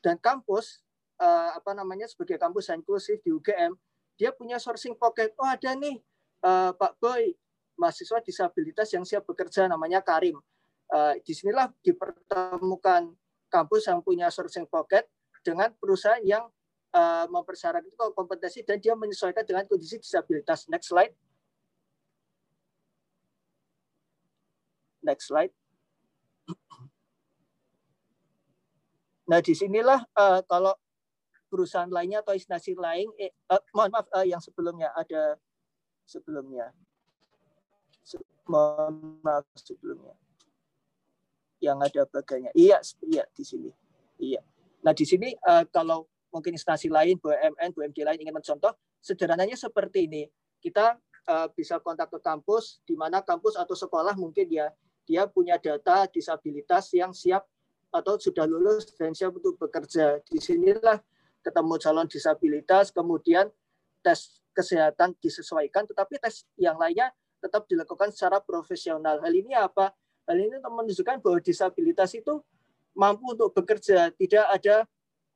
dan kampus uh, apa namanya sebagai kampus inklusif di UGM, dia punya sourcing pocket. Oh ada nih uh, Pak Boy mahasiswa disabilitas yang siap bekerja namanya Karim. Uh, di sinilah dipertemukan kampus yang punya sourcing pocket dengan perusahaan yang uh, mempersyaratkan kompetensi dan dia menyesuaikan dengan kondisi disabilitas. Next slide. Next slide. Nah, di sinilah uh, kalau perusahaan lainnya atau instansi lain, eh, uh, mohon maaf, uh, yang sebelumnya ada sebelumnya. Se mohon maaf sebelumnya. Yang ada bagiannya. Iya, iya di sini. Iya. Nah, di sini uh, kalau mungkin instansi lain, BUMN, BUMD lain ingin mencontoh, sederhananya seperti ini. Kita uh, bisa kontak ke kampus, di mana kampus atau sekolah mungkin ya dia punya data disabilitas yang siap atau sudah lulus dan siap untuk bekerja. Di sinilah ketemu calon disabilitas, kemudian tes kesehatan disesuaikan, tetapi tes yang lainnya tetap dilakukan secara profesional. Hal ini apa? Hal ini menunjukkan bahwa disabilitas itu mampu untuk bekerja, tidak ada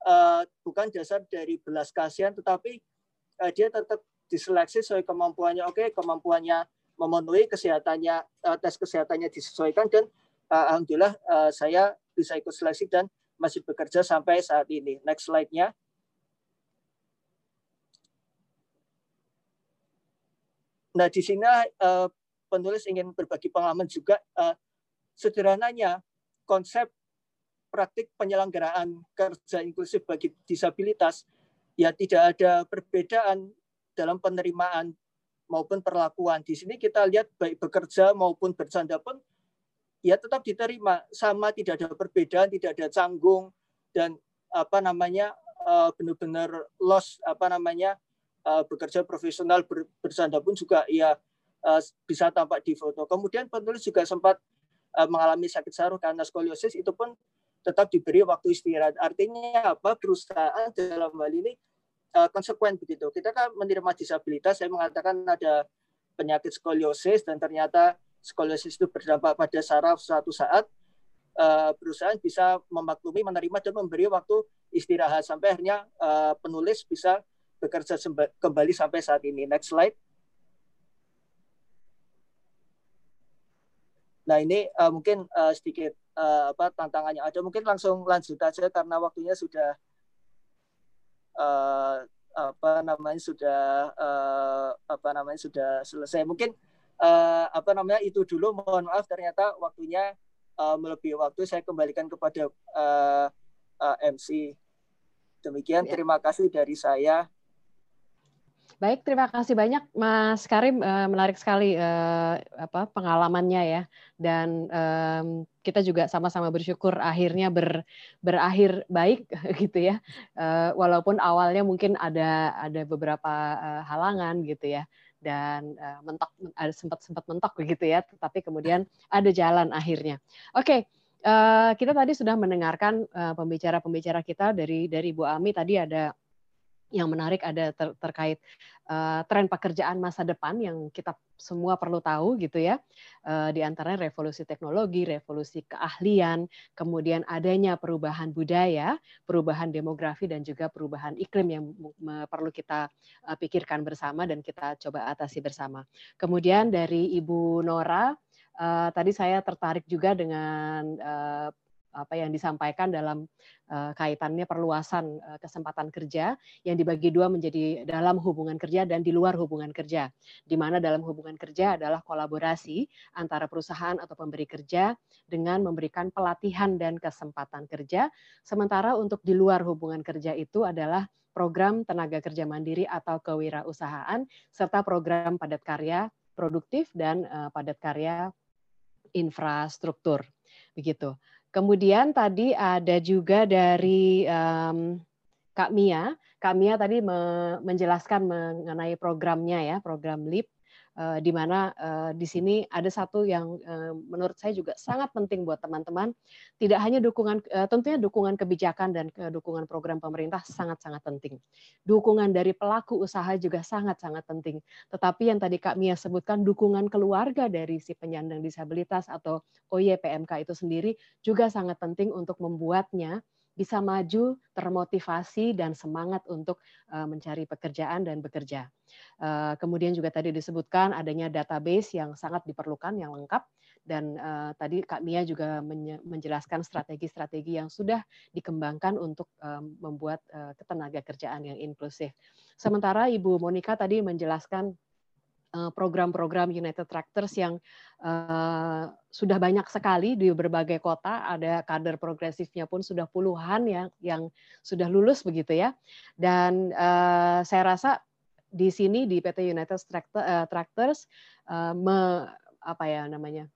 uh, bukan dasar dari belas kasihan, tetapi uh, dia tetap diseleksi sesuai kemampuannya. Oke, kemampuannya memenuhi kesehatannya, uh, tes kesehatannya disesuaikan dan alhamdulillah saya bisa ikut seleksi dan masih bekerja sampai saat ini. Next slide-nya. Nah, di sini penulis ingin berbagi pengalaman juga. Sederhananya, konsep praktik penyelenggaraan kerja inklusif bagi disabilitas ya tidak ada perbedaan dalam penerimaan maupun perlakuan. Di sini kita lihat baik bekerja maupun bercanda pun ya tetap diterima sama tidak ada perbedaan tidak ada canggung dan apa namanya uh, benar-benar loss apa namanya uh, bekerja profesional ber, bersanda pun juga ya uh, bisa tampak di foto kemudian penulis juga sempat mengalami sakit saraf karena skoliosis itu pun tetap diberi waktu istirahat artinya apa perusahaan dalam hal ini uh, konsekuen begitu kita kan menerima disabilitas saya mengatakan ada penyakit skoliosis dan ternyata skoliosis itu berdampak pada saraf suatu saat uh, perusahaan bisa memaklumi, menerima dan memberi waktu istirahat sampai akhirnya penulis bisa bekerja kembali sampai saat ini. Next slide. Nah ini uh, mungkin uh, sedikit uh, apa tantangannya ada. Mungkin langsung lanjut aja karena waktunya sudah uh, apa namanya sudah uh, apa namanya sudah selesai. Mungkin uh, apa namanya itu dulu mohon maaf ternyata waktunya uh, melebihi waktu saya kembalikan kepada uh, uh, MC demikian ya. terima kasih dari saya Baik, terima kasih banyak Mas Karim. menarik sekali apa pengalamannya ya. Dan kita juga sama-sama bersyukur akhirnya ber, berakhir baik gitu ya. walaupun awalnya mungkin ada ada beberapa halangan gitu ya dan mentok ada sempat sempat mentok begitu ya tetapi kemudian ada jalan akhirnya oke kita tadi sudah mendengarkan pembicara-pembicara kita dari dari Bu Ami tadi ada yang menarik ada ter terkait uh, tren pekerjaan masa depan yang kita semua perlu tahu gitu ya. Uh, di antaranya revolusi teknologi, revolusi keahlian, kemudian adanya perubahan budaya, perubahan demografi dan juga perubahan iklim yang perlu kita uh, pikirkan bersama dan kita coba atasi bersama. Kemudian dari Ibu Nora uh, tadi saya tertarik juga dengan uh, apa yang disampaikan dalam uh, kaitannya perluasan uh, kesempatan kerja yang dibagi dua menjadi dalam hubungan kerja dan di luar hubungan kerja. Di mana dalam hubungan kerja adalah kolaborasi antara perusahaan atau pemberi kerja dengan memberikan pelatihan dan kesempatan kerja. Sementara untuk di luar hubungan kerja itu adalah program tenaga kerja mandiri atau kewirausahaan serta program padat karya produktif dan uh, padat karya infrastruktur begitu. Kemudian tadi ada juga dari um, Kak Mia. Kak Mia tadi me menjelaskan mengenai programnya ya, program LIP uh, di mana uh, di sini ada satu yang uh, menurut saya juga sangat penting buat teman-teman. Tidak hanya dukungan, tentunya dukungan kebijakan dan dukungan program pemerintah sangat-sangat penting. Dukungan dari pelaku usaha juga sangat-sangat penting. Tetapi yang tadi Kak Mia sebutkan, dukungan keluarga dari si penyandang disabilitas atau OYPMK itu sendiri juga sangat penting untuk membuatnya bisa maju, termotivasi dan semangat untuk mencari pekerjaan dan bekerja. Kemudian juga tadi disebutkan adanya database yang sangat diperlukan, yang lengkap, dan tadi Kak Mia juga menjelaskan strategi-strategi yang sudah dikembangkan untuk membuat ketenaga kerjaan yang inklusif. Sementara Ibu Monika tadi menjelaskan Eh, program-program United Tractors yang uh, sudah banyak sekali di berbagai kota. Ada kader progresifnya pun sudah puluhan yang yang sudah lulus begitu ya. Dan uh, saya rasa di sini di PT United Tractors me, apa ya namanya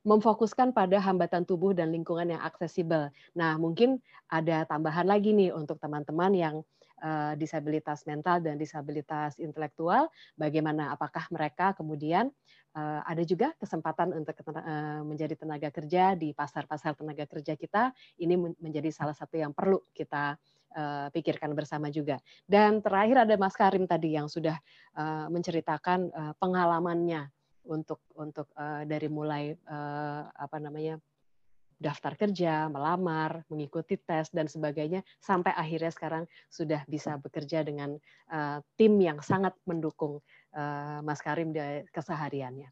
memfokuskan pada hambatan tubuh dan lingkungan yang aksesibel. Nah, mungkin ada tambahan lagi nih untuk teman-teman yang Eh, disabilitas mental dan disabilitas intelektual, bagaimana apakah mereka kemudian eh, ada juga kesempatan untuk eh, menjadi tenaga kerja di pasar-pasar tenaga kerja kita, ini menjadi salah satu yang perlu kita pikirkan bersama juga. Dan terakhir ada Mas Karim tadi yang sudah menceritakan pengalamannya untuk untuk dari mulai apa namanya daftar kerja, melamar, mengikuti tes dan sebagainya sampai akhirnya sekarang sudah bisa bekerja dengan uh, tim yang sangat mendukung uh, Mas Karim di kesehariannya.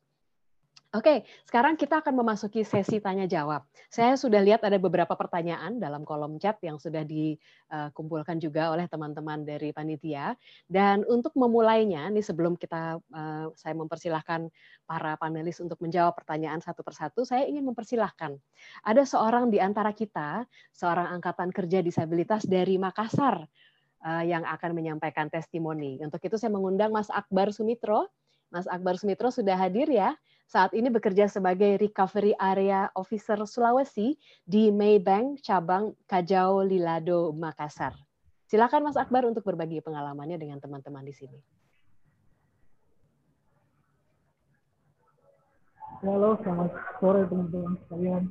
Oke, sekarang kita akan memasuki sesi tanya jawab. Saya sudah lihat ada beberapa pertanyaan dalam kolom chat yang sudah dikumpulkan juga oleh teman-teman dari panitia. Dan untuk memulainya, nih sebelum kita eh, saya mempersilahkan para panelis untuk menjawab pertanyaan satu persatu, saya ingin mempersilahkan ada seorang di antara kita, seorang angkatan kerja disabilitas dari Makassar eh, yang akan menyampaikan testimoni. Untuk itu saya mengundang Mas Akbar Sumitro. Mas Akbar Sumitro sudah hadir ya saat ini bekerja sebagai Recovery Area Officer Sulawesi di Maybank cabang Kajau Lilado Makassar. Silakan Mas Akbar untuk berbagi pengalamannya dengan teman-teman di sini. Halo, selamat sore teman-teman sekalian.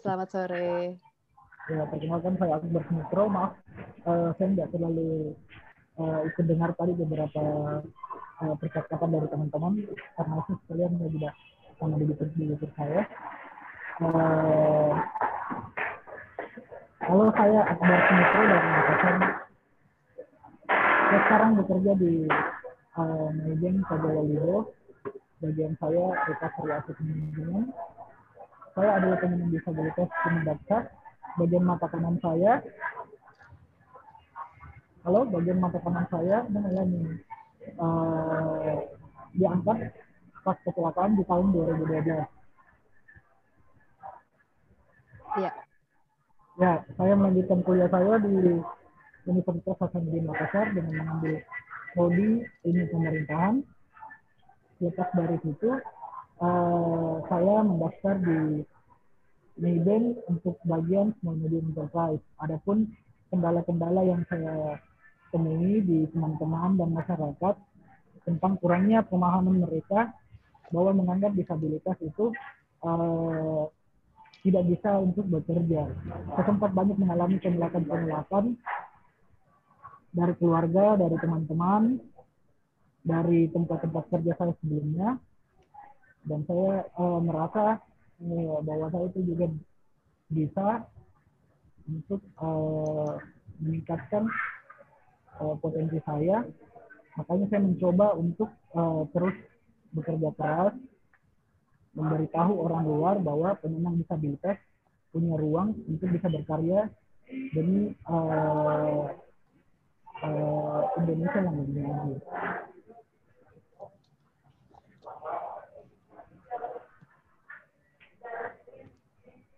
Selamat sore. Ya, perkenalkan saya Akbar Sumitro. Maaf, uh, saya tidak terlalu uh, ikut dengar tadi beberapa uh, percakapan dari teman-teman karena itu sekalian saya juga sama di YouTube saya. Uh, saya Akbar Sumitro Makassar. Saya sekarang bekerja di uh, Maybank Lido. Bagian saya recovery asset management. Saya adalah penyandang disabilitas penyebab Bagian mata kanan saya Halo, bagian mata kanan saya mengalami uh, diangkat pas kecelakaan di tahun 2012. Iya. Ya, saya melanjutkan kuliah saya di Universitas Hasanuddin Makassar dengan mengambil prodi ilmu pemerintahan. Lepas dari situ, uh, saya mendaftar di Maybank untuk bagian small medium enterprise. Adapun kendala-kendala yang saya temui di teman-teman dan masyarakat tentang kurangnya pemahaman mereka bahwa menganggap disabilitas itu uh, tidak bisa untuk bekerja. Saya sempat banyak mengalami penolakan-penolakan dari keluarga, dari teman-teman, dari tempat-tempat kerja saya sebelumnya, dan saya uh, merasa uh, bahwa saya itu juga bisa untuk uh, meningkatkan uh, potensi saya makanya saya mencoba untuk uh, terus bekerja keras memberitahu orang luar bahwa penyandang disabilitas punya ruang untuk bisa berkarya demi uh, uh, Indonesia yang lebih maju.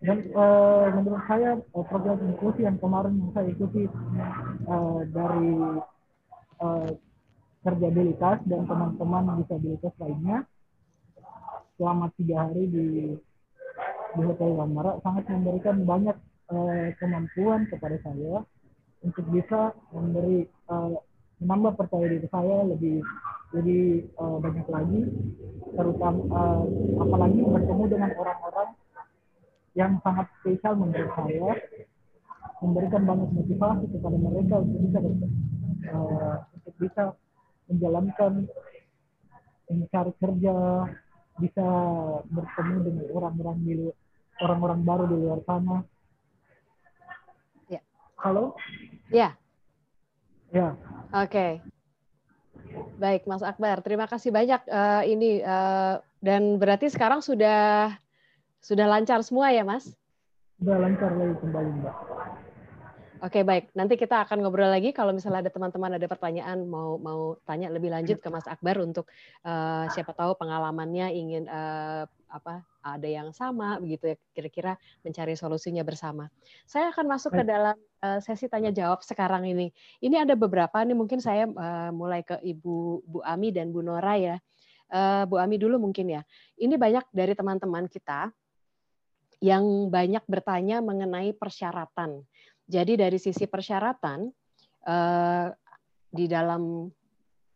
Dan uh, menurut saya program inklusi yang kemarin saya ikuti uh, dari uh, kerjabilitas dan teman-teman disabilitas lainnya. Selama tiga hari di di Hotel Wamara sangat memberikan banyak uh, kemampuan kepada saya untuk bisa memberi uh, menambah percaya diri saya lebih lebih uh, banyak lagi terutama uh, apalagi bertemu dengan orang-orang yang sangat spesial menurut saya memberikan banyak motivasi kepada mereka untuk bisa uh, untuk bisa menjalankan mencari kerja bisa bertemu dengan orang-orang di orang-orang baru di luar sana Halo? Ya. Ya. Oke. Okay. Baik, Mas Akbar. Terima kasih banyak uh, ini uh, dan berarti sekarang sudah sudah lancar semua ya, Mas? Sudah lancar lagi kembali, Mbak. Oke baik, nanti kita akan ngobrol lagi kalau misalnya ada teman-teman ada pertanyaan mau mau tanya lebih lanjut ke Mas Akbar untuk uh, siapa tahu pengalamannya ingin uh, apa ada yang sama begitu ya kira-kira mencari solusinya bersama. Saya akan masuk ke dalam uh, sesi tanya jawab sekarang ini. Ini ada beberapa nih mungkin saya uh, mulai ke Ibu Bu Ami dan Bu Nora ya. Uh, Bu Ami dulu mungkin ya. Ini banyak dari teman-teman kita yang banyak bertanya mengenai persyaratan jadi dari sisi persyaratan eh, di dalam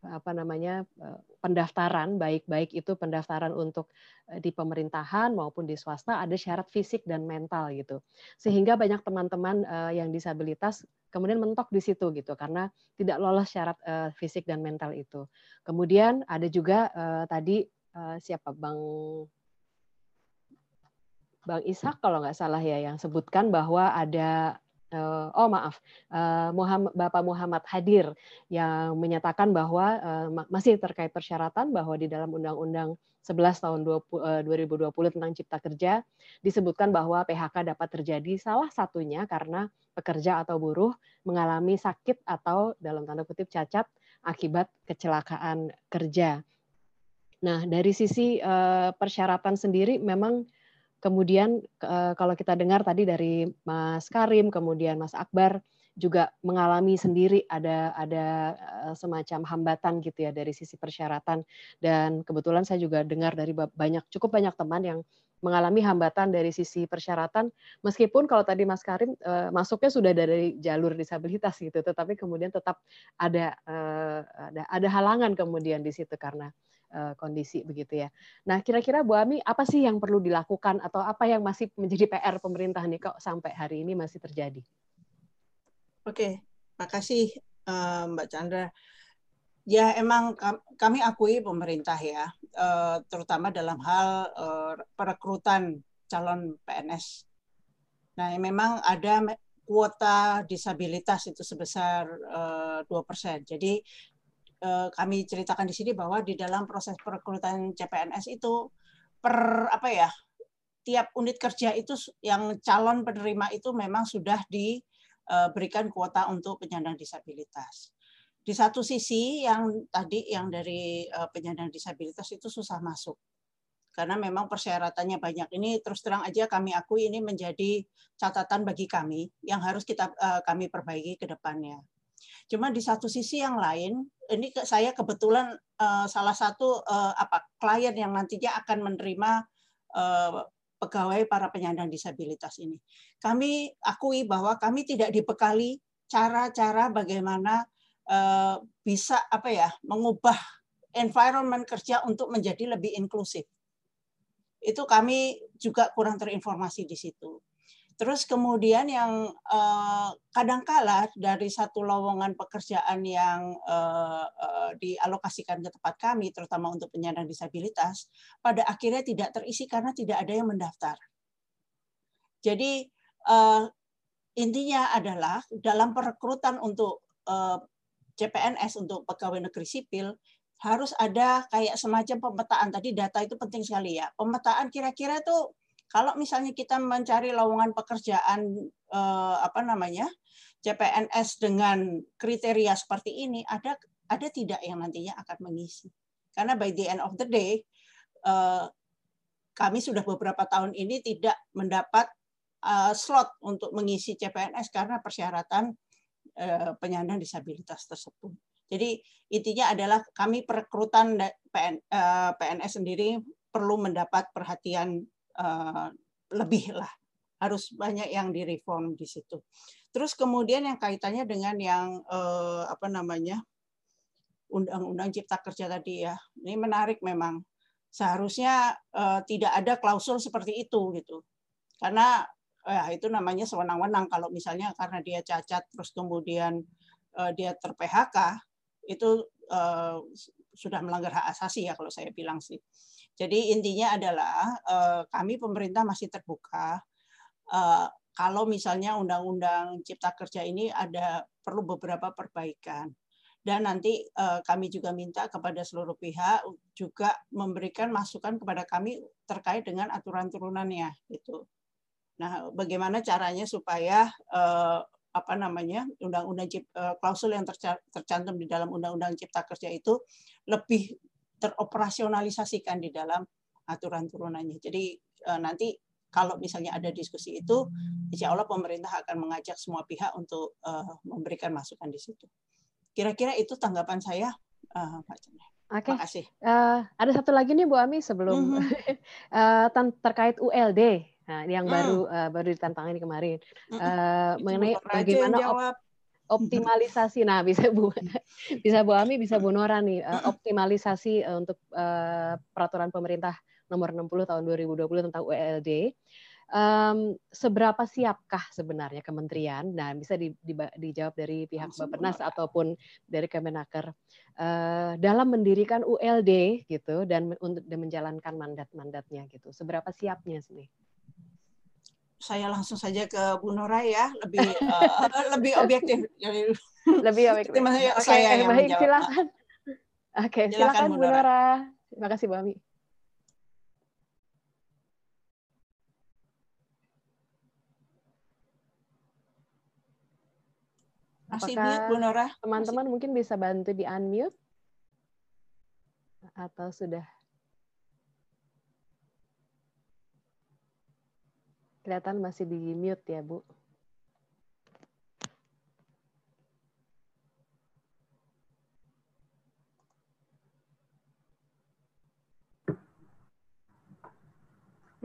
apa namanya eh, pendaftaran baik-baik itu pendaftaran untuk eh, di pemerintahan maupun di swasta ada syarat fisik dan mental gitu. Sehingga banyak teman-teman yang disabilitas kemudian mentok di situ gitu karena tidak lolos syarat fisik dan mental itu. Kemudian ada juga tadi siapa? Bang Bang Ishak kalau nggak salah ya yang sebutkan bahwa ada oh maaf uh, Muhammad, Bapak Muhammad Hadir yang menyatakan bahwa uh, masih terkait persyaratan bahwa di dalam Undang-Undang 11 tahun 20, uh, 2020 tentang Cipta Kerja disebutkan bahwa PHK dapat terjadi salah satunya karena pekerja atau buruh mengalami sakit atau dalam tanda kutip cacat akibat kecelakaan kerja. Nah, dari sisi persyaratan sendiri memang Kemudian eh, kalau kita dengar tadi dari Mas Karim, kemudian Mas Akbar juga mengalami sendiri ada ada eh, semacam hambatan gitu ya dari sisi persyaratan. Dan kebetulan saya juga dengar dari banyak cukup banyak teman yang mengalami hambatan dari sisi persyaratan. Meskipun kalau tadi Mas Karim eh, masuknya sudah dari jalur disabilitas gitu tetapi kemudian tetap ada ada ada halangan kemudian di situ karena kondisi begitu ya. Nah, kira-kira Bu Ami apa sih yang perlu dilakukan atau apa yang masih menjadi PR pemerintah nih kok sampai hari ini masih terjadi? Oke, makasih eh, Mbak Chandra. Ya, emang kami akui pemerintah ya, eh, terutama dalam hal perekrutan calon PNS. Nah, memang ada kuota disabilitas itu sebesar 2%. Jadi Eh, kami ceritakan di sini bahwa di dalam proses perekrutan CPNS itu per apa ya tiap unit kerja itu yang calon penerima itu memang sudah diberikan kuota untuk penyandang disabilitas. Di satu sisi yang tadi yang dari eh, penyandang disabilitas itu susah masuk karena memang persyaratannya banyak. Ini terus terang aja kami akui ini menjadi catatan bagi kami yang harus kita eh, kami perbaiki ke depannya. Cuma di satu sisi yang lain, ini saya kebetulan uh, salah satu uh, apa klien yang nantinya akan menerima uh, pegawai para penyandang disabilitas ini. Kami akui bahwa kami tidak dibekali cara-cara bagaimana bisa apa ya mengubah environment kerja untuk menjadi lebih inklusif. Itu kami juga kurang terinformasi di situ. Terus kemudian yang eh, kadangkala dari satu lowongan pekerjaan yang eh, eh, dialokasikan ke tempat kami, terutama untuk penyandang disabilitas, pada akhirnya tidak terisi karena tidak ada yang mendaftar. Jadi intinya adalah dalam perekrutan untuk CPNS untuk pegawai negeri sipil harus ada kayak semacam pemetaan tadi data itu penting sekali ya. Pemetaan kira-kira tuh kalau misalnya kita mencari lowongan pekerjaan eh, apa namanya CPNS dengan kriteria seperti ini, ada ada tidak yang nantinya akan mengisi? Karena by the end of the day, eh, kami sudah beberapa tahun ini tidak mendapat eh, slot untuk mengisi CPNS karena persyaratan eh, penyandang disabilitas tersebut. Jadi intinya adalah kami perekrutan PNS eh, sendiri perlu mendapat perhatian Eh, lebih lah harus banyak yang direform di situ. Terus kemudian yang kaitannya dengan yang uh, apa namanya undang-undang cipta kerja tadi ya, ini menarik memang. Seharusnya uh, tidak ada klausul seperti itu gitu, karena ya itu namanya sewenang-wenang kalau misalnya karena dia cacat terus kemudian uh, dia ter PHK itu uh, sudah melanggar hak asasi ya kalau saya bilang sih. Jadi intinya adalah eh, kami pemerintah masih terbuka. Eh, kalau misalnya undang-undang cipta kerja ini ada perlu beberapa perbaikan dan nanti uh, kami juga minta kepada seluruh pihak juga memberikan masukan kepada kami terkait dengan aturan turunannya itu. Nah, bagaimana caranya supaya apa namanya undang-undang uh, klausul yang tercantum di dalam undang-undang cipta kerja itu lebih teroperasionalisasikan di dalam aturan turunannya. Jadi uh, nanti kalau misalnya ada diskusi itu, insya Allah pemerintah akan mengajak semua pihak untuk uh, memberikan masukan di situ. Kira-kira itu tanggapan saya, uh, Pak Chandra. Oke. Okay. Uh, ada satu lagi nih Bu Ami sebelum mm -hmm. uh, terkait ULD. Nah, yang mm. baru uh, baru kemarin mm -hmm. uh, mengenai bagaimana op optimalisasi. Nah, bisa Bu bisa Bu Ami, bisa Bu Nora nih uh, optimalisasi uh, untuk uh, peraturan pemerintah nomor 60 tahun 2020 tentang ULD. Um, seberapa siapkah sebenarnya kementerian? Nah, bisa di, di, dijawab dari pihak Bappenas ataupun dari Kemenaker uh, dalam mendirikan ULD gitu dan untuk dan menjalankan mandat-mandatnya gitu. Seberapa siapnya sih? Saya langsung saja ke Bu Nora ya, lebih uh, lebih objektif. lebih objektif. Oke, okay, saya yang baik, menjawab. silakan. Oke, okay, silakan, silakan Bu Nora. Terima kasih Bu Ami. Masih mute, Bu Nora? Teman-teman mungkin bisa bantu di unmute? Atau sudah? Kelihatan masih di mute ya, Bu.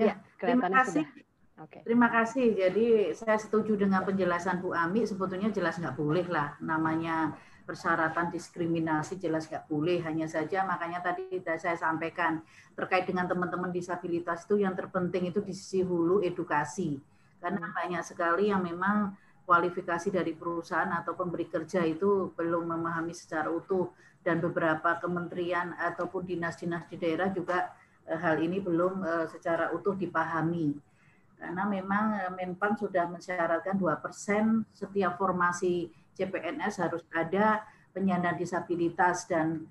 Ya, terima kasih. Sudah. Okay. Terima kasih. Jadi saya setuju dengan penjelasan Bu Ami. Sebetulnya jelas nggak boleh lah namanya persyaratan diskriminasi jelas nggak boleh. Hanya saja makanya tadi saya sampaikan terkait dengan teman-teman disabilitas itu yang terpenting itu di sisi hulu edukasi. Karena hmm. banyak sekali yang memang kualifikasi dari perusahaan atau pemberi kerja itu belum memahami secara utuh dan beberapa kementerian ataupun dinas-dinas di daerah juga eh, hal ini belum eh, secara utuh dipahami karena memang eh, Menpan sudah mensyaratkan 2% setiap formasi CPNS harus ada penyandang disabilitas dan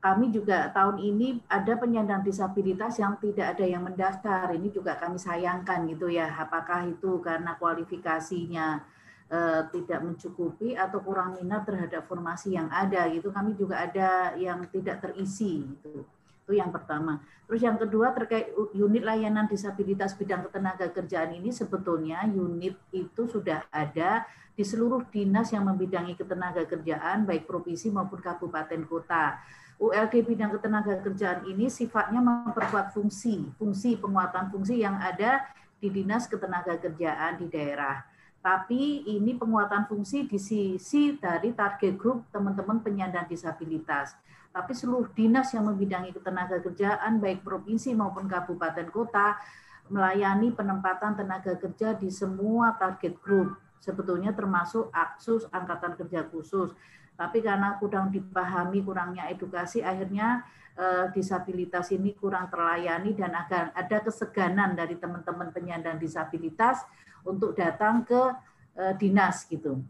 kami juga tahun ini ada penyandang disabilitas yang tidak ada yang mendaftar. Ini juga kami sayangkan gitu ya. Apakah itu karena kualifikasinya eh, tidak mencukupi atau kurang minat terhadap formasi yang ada gitu. Kami juga ada yang tidak terisi gitu. Itu yang pertama. Terus yang kedua terkait unit layanan disabilitas bidang ketenaga kerjaan ini sebetulnya unit itu sudah ada di seluruh dinas yang membidangi ketenaga kerjaan baik provinsi maupun kabupaten kota. ULD bidang ketenaga kerjaan ini sifatnya memperkuat fungsi, fungsi penguatan fungsi yang ada di dinas ketenaga kerjaan di daerah. Tapi ini penguatan fungsi di sisi dari target grup teman-teman penyandang disabilitas tapi seluruh dinas yang membidangi ketenaga kerjaan baik provinsi maupun kabupaten kota melayani penempatan tenaga kerja di semua target group sebetulnya termasuk aksus angkatan kerja khusus tapi karena kurang dipahami kurangnya edukasi akhirnya eh, disabilitas ini kurang terlayani dan agar ada keseganan dari teman-teman penyandang disabilitas untuk datang ke eh, dinas gitu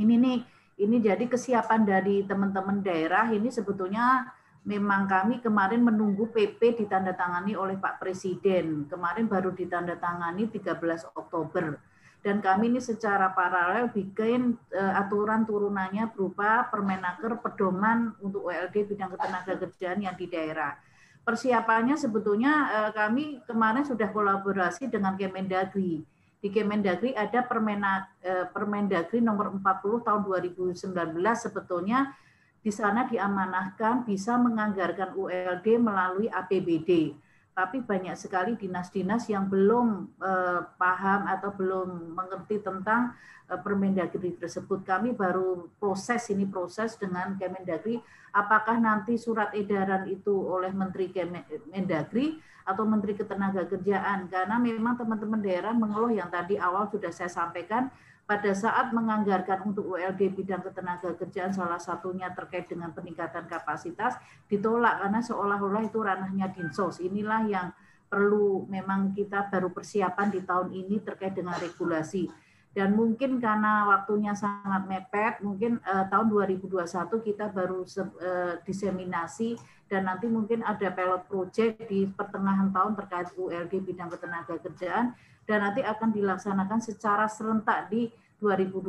ini nih ini jadi kesiapan dari teman-teman daerah ini sebetulnya memang kami kemarin menunggu PP ditandatangani oleh Pak Presiden. Kemarin baru ditandatangani 13 Oktober. Dan kami ini secara paralel bikin uh, aturan turunannya berupa Permenaker pedoman untuk WLD bidang ketenaga kerjaan yang di daerah. Persiapannya sebetulnya uh, kami kemarin sudah kolaborasi dengan Kemendagri di Kemendagri ada Permenak, eh, Permendagri nomor 40 tahun 2019 sebetulnya di sana diamanahkan bisa menganggarkan ULD melalui APBD. Tapi banyak sekali dinas-dinas yang belum eh, paham atau belum mengerti tentang eh, Permendagri tersebut. Kami baru proses ini proses dengan Kemendagri apakah nanti surat edaran itu oleh Menteri Kemendagri atau Menteri Ketenagakerjaan karena memang teman-teman daerah mengeluh yang tadi awal sudah saya sampaikan pada saat menganggarkan untuk ULD bidang ketenagakerjaan salah satunya terkait dengan peningkatan kapasitas ditolak karena seolah-olah itu ranahnya dinsos. Inilah yang perlu memang kita baru persiapan di tahun ini terkait dengan regulasi dan mungkin karena waktunya sangat mepet, mungkin uh, tahun 2021 kita baru uh, diseminasi dan nanti mungkin ada pilot project di pertengahan tahun terkait ULD bidang ketenaga kerjaan dan nanti akan dilaksanakan secara serentak di 2020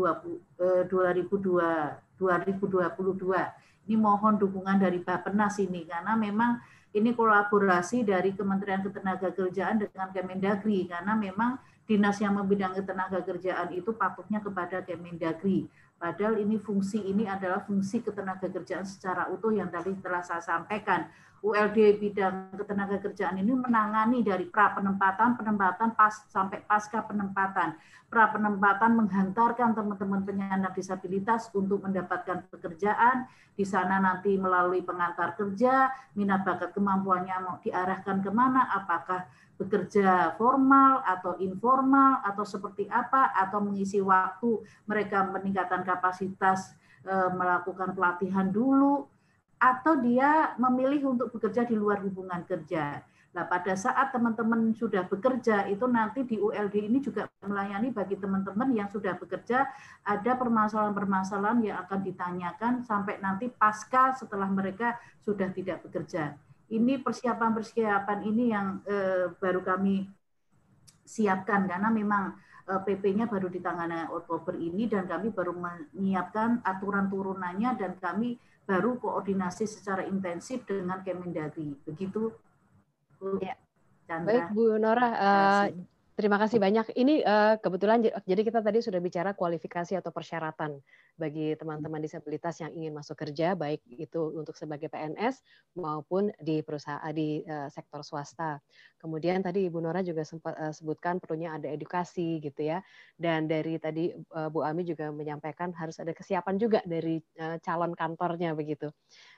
uh, 2002 2022. Ini mohon dukungan dari Bappenas ini karena memang ini kolaborasi dari Kementerian Ketenagakerjaan dengan Kemendagri karena memang dinas yang membidangi tenaga kerjaan itu patuhnya kepada Kemendagri. Padahal ini fungsi ini adalah fungsi ketenaga kerjaan secara utuh yang tadi telah saya sampaikan. ULD bidang ketenaga kerjaan ini menangani dari pra penempatan, penempatan pas sampai pasca penempatan. Pra penempatan menghantarkan teman-teman penyandang disabilitas untuk mendapatkan pekerjaan. Di sana nanti melalui pengantar kerja, minat bakat kemampuannya mau diarahkan ke mana, apakah bekerja formal atau informal atau seperti apa atau mengisi waktu mereka meningkatkan kapasitas e, melakukan pelatihan dulu atau dia memilih untuk bekerja di luar hubungan kerja. Nah, pada saat teman-teman sudah bekerja, itu nanti di ULD ini juga melayani bagi teman-teman yang sudah bekerja, ada permasalahan-permasalahan yang akan ditanyakan sampai nanti pasca setelah mereka sudah tidak bekerja ini persiapan-persiapan ini yang eh, baru kami siapkan karena memang eh, PP-nya baru ditangani Oktober ini dan kami baru menyiapkan aturan turunannya dan kami baru koordinasi secara intensif dengan Kemendagri. Begitu Bu ya. Chandra. Baik Bu Nora, uh, Terima kasih banyak. Ini uh, kebetulan jadi kita tadi sudah bicara kualifikasi atau persyaratan bagi teman-teman disabilitas yang ingin masuk kerja, baik itu untuk sebagai PNS maupun di perusahaan di uh, sektor swasta. Kemudian tadi Ibu Nora juga sempat uh, sebutkan perlunya ada edukasi gitu ya. Dan dari tadi uh, Bu Ami juga menyampaikan harus ada kesiapan juga dari uh, calon kantornya begitu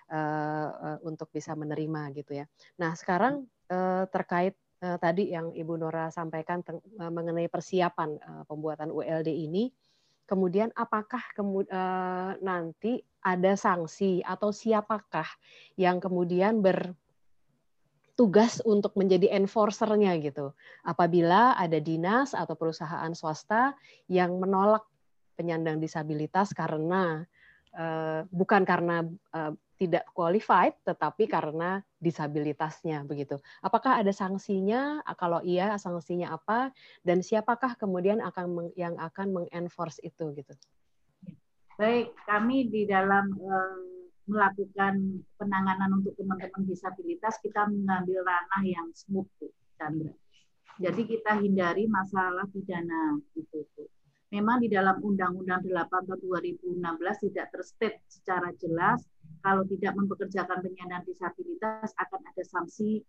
uh, uh, untuk bisa menerima gitu ya. Nah sekarang uh, terkait uh, tadi yang Ibu Nora sampaikan uh, mengenai persiapan uh, pembuatan ULD ini, kemudian apakah kemud uh, nanti ada sanksi atau siapakah yang kemudian bertugas untuk menjadi enforcernya gitu, apabila ada dinas atau perusahaan swasta yang menolak penyandang disabilitas karena uh, bukan karena uh, tidak qualified, tetapi karena disabilitasnya begitu. Apakah ada sanksinya? Kalau iya, sanksinya apa? Dan siapakah kemudian akan yang akan mengenforce itu gitu? Baik, kami di dalam uh, melakukan penanganan untuk teman-teman disabilitas, kita mengambil ranah yang smooth, Chandra. Jadi kita hindari masalah pidana itu. Memang di dalam Undang-Undang 8 tahun 2016 tidak terstate secara jelas kalau tidak mempekerjakan penyandang disabilitas akan ada sanksi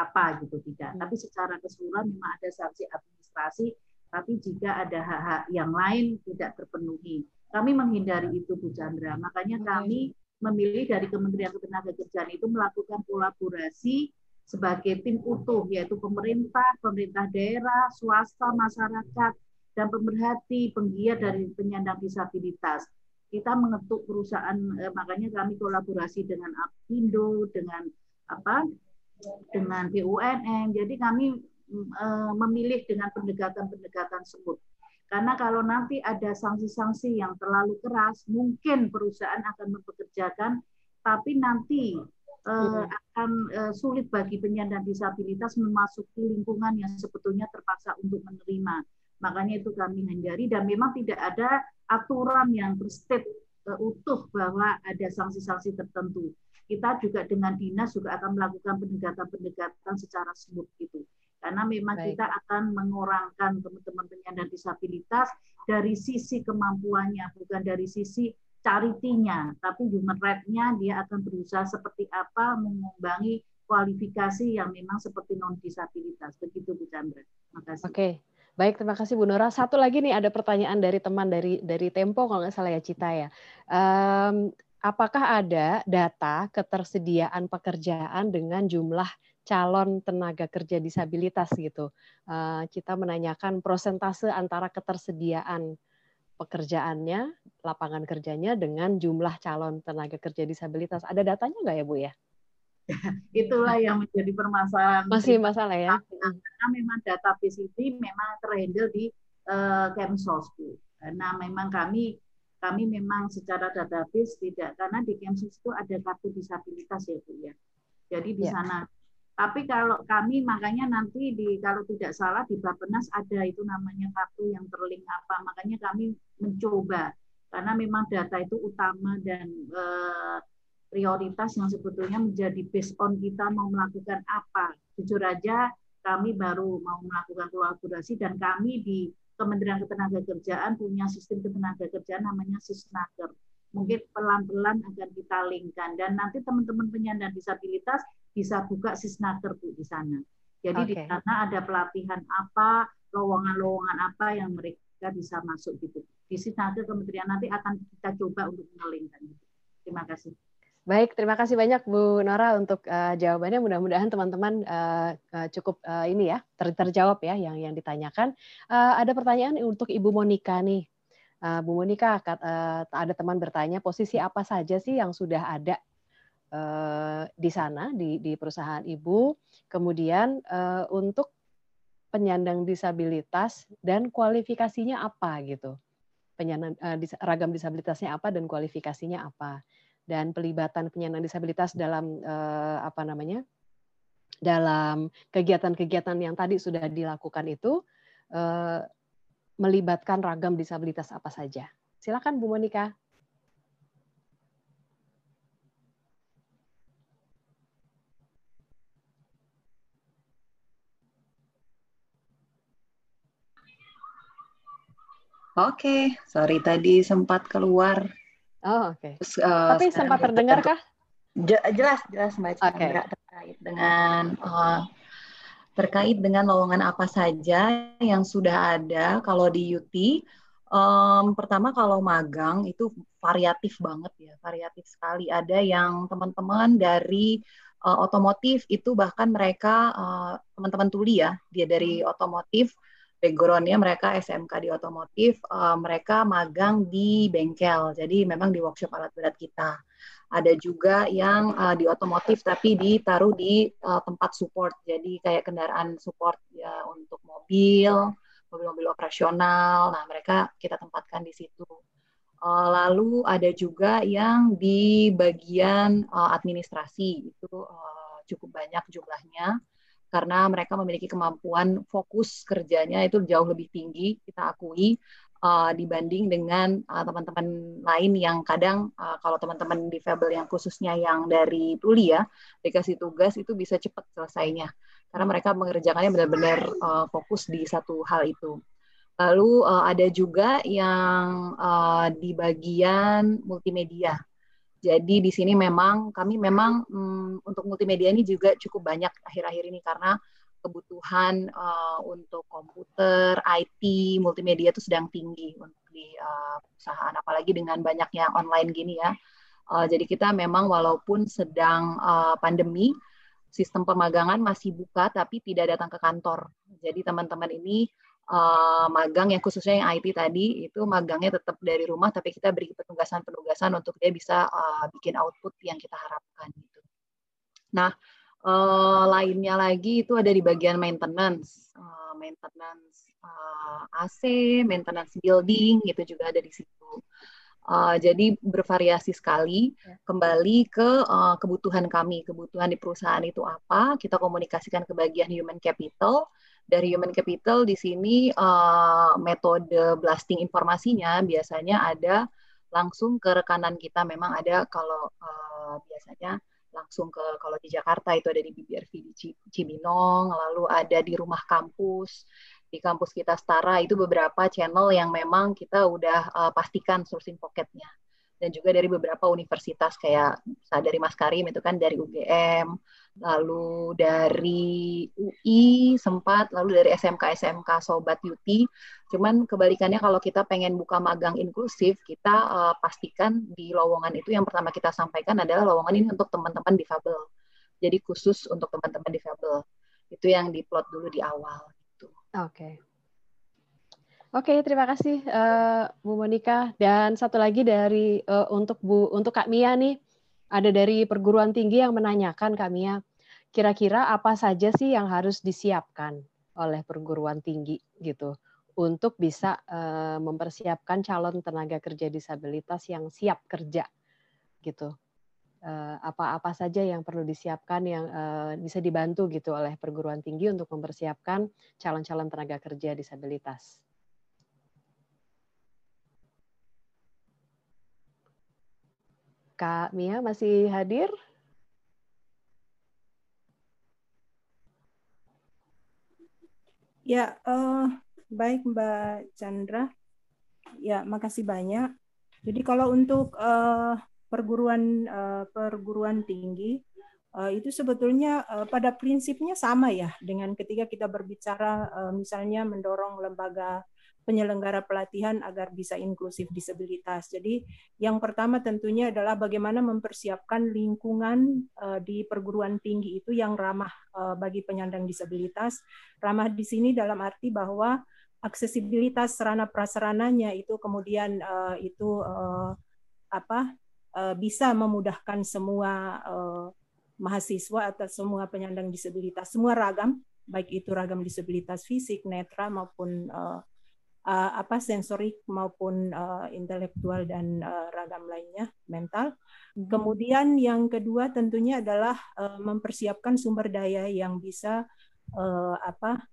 apa gitu tidak. Hmm. Tapi secara keseluruhan memang ada sanksi administrasi, tapi jika ada hak-hak yang lain tidak terpenuhi. Kami menghindari itu Bu Chandra. Makanya kami memilih dari Kementerian Ketenagakerjaan itu melakukan kolaborasi sebagai tim utuh yaitu pemerintah, pemerintah daerah, swasta, masyarakat, dan pemerhati, penggiat dari penyandang disabilitas. Kita mengetuk perusahaan eh, makanya kami kolaborasi dengan Apindo dengan apa? Dengan BUMN jadi kami eh, memilih dengan pendekatan-pendekatan tersebut. Karena kalau nanti ada sanksi-sanksi yang terlalu keras mungkin perusahaan akan mempekerjakan tapi nanti eh, akan eh, sulit bagi penyandang disabilitas memasuki lingkungan yang sebetulnya terpaksa untuk menerima Makanya itu kami hindari dan memang tidak ada aturan yang berstate uh, utuh bahwa ada sanksi-sanksi tertentu. Kita juga dengan dinas juga akan melakukan pendekatan-pendekatan secara smooth gitu. Karena memang Baik. kita akan mengurangkan teman-teman penyandang disabilitas dari sisi kemampuannya, bukan dari sisi charity-nya, tapi human right-nya dia akan berusaha seperti apa mengimbangi kualifikasi yang memang seperti non disabilitas. Begitu Bu Chandra. Terima kasih. Oke. Okay. Baik, terima kasih Bu Nora. Satu lagi nih ada pertanyaan dari teman dari dari Tempo kalau nggak salah ya Cita ya. Um, apakah ada data ketersediaan pekerjaan dengan jumlah calon tenaga kerja disabilitas gitu? Uh, kita menanyakan prosentase antara ketersediaan pekerjaannya, lapangan kerjanya dengan jumlah calon tenaga kerja disabilitas. Ada datanya nggak ya Bu ya? Itulah yang menjadi permasalahan. Masih masalah ya. Karena memang database ini memang terhandle di uh, Kemsos Bu. Nah memang kami kami memang secara database tidak karena di Kemsos itu ada kartu disabilitas ya Bu ya. Jadi di ya. sana tapi kalau kami makanya nanti di kalau tidak salah di Bapenas ada itu namanya kartu yang terlink apa. Makanya kami mencoba karena memang data itu utama dan eh, prioritas yang sebetulnya menjadi based on kita mau melakukan apa. Jujur aja kami baru mau melakukan kolaborasi dan kami di Kementerian Ketenagakerjaan punya sistem ketenagakerjaan namanya Sisnaker. Mungkin pelan-pelan akan kita linkkan dan nanti teman-teman penyandang disabilitas bisa buka sisnaker Bu di sana. Jadi okay. di sana ada pelatihan apa, lowongan-lowongan apa yang mereka bisa masuk gitu. Di sisnaker kementerian nanti akan kita coba untuk menelingkan. Gitu. Terima kasih. Baik, terima kasih banyak Bu Nora untuk uh, jawabannya. Mudah-mudahan teman-teman uh, uh, cukup uh, ini ya ter terjawab ya yang yang ditanyakan. Uh, ada pertanyaan untuk Ibu Monika nih. Uh, Bu Monika, uh, ada teman bertanya posisi apa saja sih yang sudah ada Eh, di sana di, di perusahaan ibu. Kemudian uh, untuk penyandang disabilitas dan kualifikasinya apa gitu. Penyandang uh, dis, ragam disabilitasnya apa dan kualifikasinya apa. Dan pelibatan penyandang disabilitas dalam uh, apa namanya? dalam kegiatan-kegiatan yang tadi sudah dilakukan itu uh, melibatkan ragam disabilitas apa saja. Silakan Bu Monika. Oke, okay. sorry tadi sempat keluar. Oh, oke. Okay. uh, Tapi sempat terdengar kah? Jelas, jelas Mbak Chandra okay. terkait dengan uh, terkait dengan lowongan apa saja yang sudah ada kalau di UT. Um, pertama kalau magang itu variatif banget ya, variatif sekali. Ada yang teman-teman dari uh, otomotif itu bahkan mereka uh, teman-teman tuli ya, dia dari otomotif backgroundnya mereka SMK di otomotif, uh, mereka magang di bengkel, jadi memang di workshop alat berat kita. Ada juga yang uh, di otomotif tapi ditaruh di uh, tempat support, jadi kayak kendaraan support ya untuk mobil, mobil-mobil operasional. Nah mereka kita tempatkan di situ. Uh, lalu ada juga yang di bagian uh, administrasi itu uh, cukup banyak jumlahnya karena mereka memiliki kemampuan fokus kerjanya itu jauh lebih tinggi kita akui uh, dibanding dengan uh, teman-teman lain yang kadang uh, kalau teman-teman difabel yang khususnya yang dari tuli ya dikasih tugas itu bisa cepat selesainya karena mereka mengerjakannya benar-benar uh, fokus di satu hal itu. Lalu uh, ada juga yang uh, di bagian multimedia. Jadi di sini memang kami memang um, untuk multimedia ini juga cukup banyak akhir-akhir ini karena kebutuhan uh, untuk komputer, IT, multimedia itu sedang tinggi untuk di uh, perusahaan apalagi dengan banyaknya online gini ya. Uh, jadi kita memang walaupun sedang uh, pandemi sistem pemagangan masih buka tapi tidak datang ke kantor. Jadi teman-teman ini uh, magang yang khususnya yang IT tadi itu magangnya tetap dari rumah tapi kita beri penugasan-penugasan untuk dia bisa uh, bikin output yang kita harapkan gitu. Nah, uh, lainnya lagi itu ada di bagian maintenance, uh, maintenance uh, AC, maintenance building itu juga ada di situ. Uh, jadi bervariasi sekali. Ya. Kembali ke uh, kebutuhan kami, kebutuhan di perusahaan itu apa? Kita komunikasikan ke bagian human capital dari human capital di sini uh, metode blasting informasinya biasanya ada langsung ke rekanan kita. Memang ada kalau uh, biasanya langsung ke kalau di Jakarta itu ada di BBRV di Cibinong lalu ada di rumah kampus di kampus kita Setara. Itu beberapa channel yang memang kita udah uh, pastikan sourcing pocketnya dan juga dari beberapa universitas kayak dari Mas Karim itu kan dari UGM, lalu dari UI sempat, lalu dari SMK SMK Sobat Yuti. Cuman kebalikannya kalau kita pengen buka magang inklusif, kita uh, pastikan di lowongan itu yang pertama kita sampaikan adalah lowongan ini untuk teman-teman difabel. Jadi khusus untuk teman-teman difabel. Itu yang diplot dulu di awal. Gitu. Oke. Okay. Oke, terima kasih uh, Bu Monika dan satu lagi dari uh, untuk Bu untuk Kak Mia nih. ada dari perguruan tinggi yang menanyakan kami ya, kira-kira apa saja sih yang harus disiapkan oleh perguruan tinggi gitu untuk bisa uh, mempersiapkan calon tenaga kerja disabilitas yang siap kerja gitu apa-apa saja yang perlu disiapkan yang bisa dibantu gitu oleh perguruan tinggi untuk mempersiapkan calon-calon tenaga kerja disabilitas. Kak Mia masih hadir? Ya, uh, baik Mbak Chandra. Ya, makasih banyak. Jadi kalau untuk uh, perguruan uh, perguruan tinggi uh, itu sebetulnya uh, pada prinsipnya sama ya dengan ketika kita berbicara uh, misalnya mendorong lembaga penyelenggara pelatihan agar bisa inklusif disabilitas. Jadi yang pertama tentunya adalah bagaimana mempersiapkan lingkungan uh, di perguruan tinggi itu yang ramah uh, bagi penyandang disabilitas. Ramah di sini dalam arti bahwa aksesibilitas sarana prasarananya itu kemudian uh, itu apa Eh, bisa memudahkan semua eh, mahasiswa atau semua penyandang disabilitas, semua ragam, baik itu ragam disabilitas fisik, netra maupun uh, uh, apa sensorik maupun uh, intelektual dan uh, ragam lainnya mental. Hmm. Kemudian yang kedua tentunya adalah uh, mempersiapkan sumber daya yang bisa uh, apa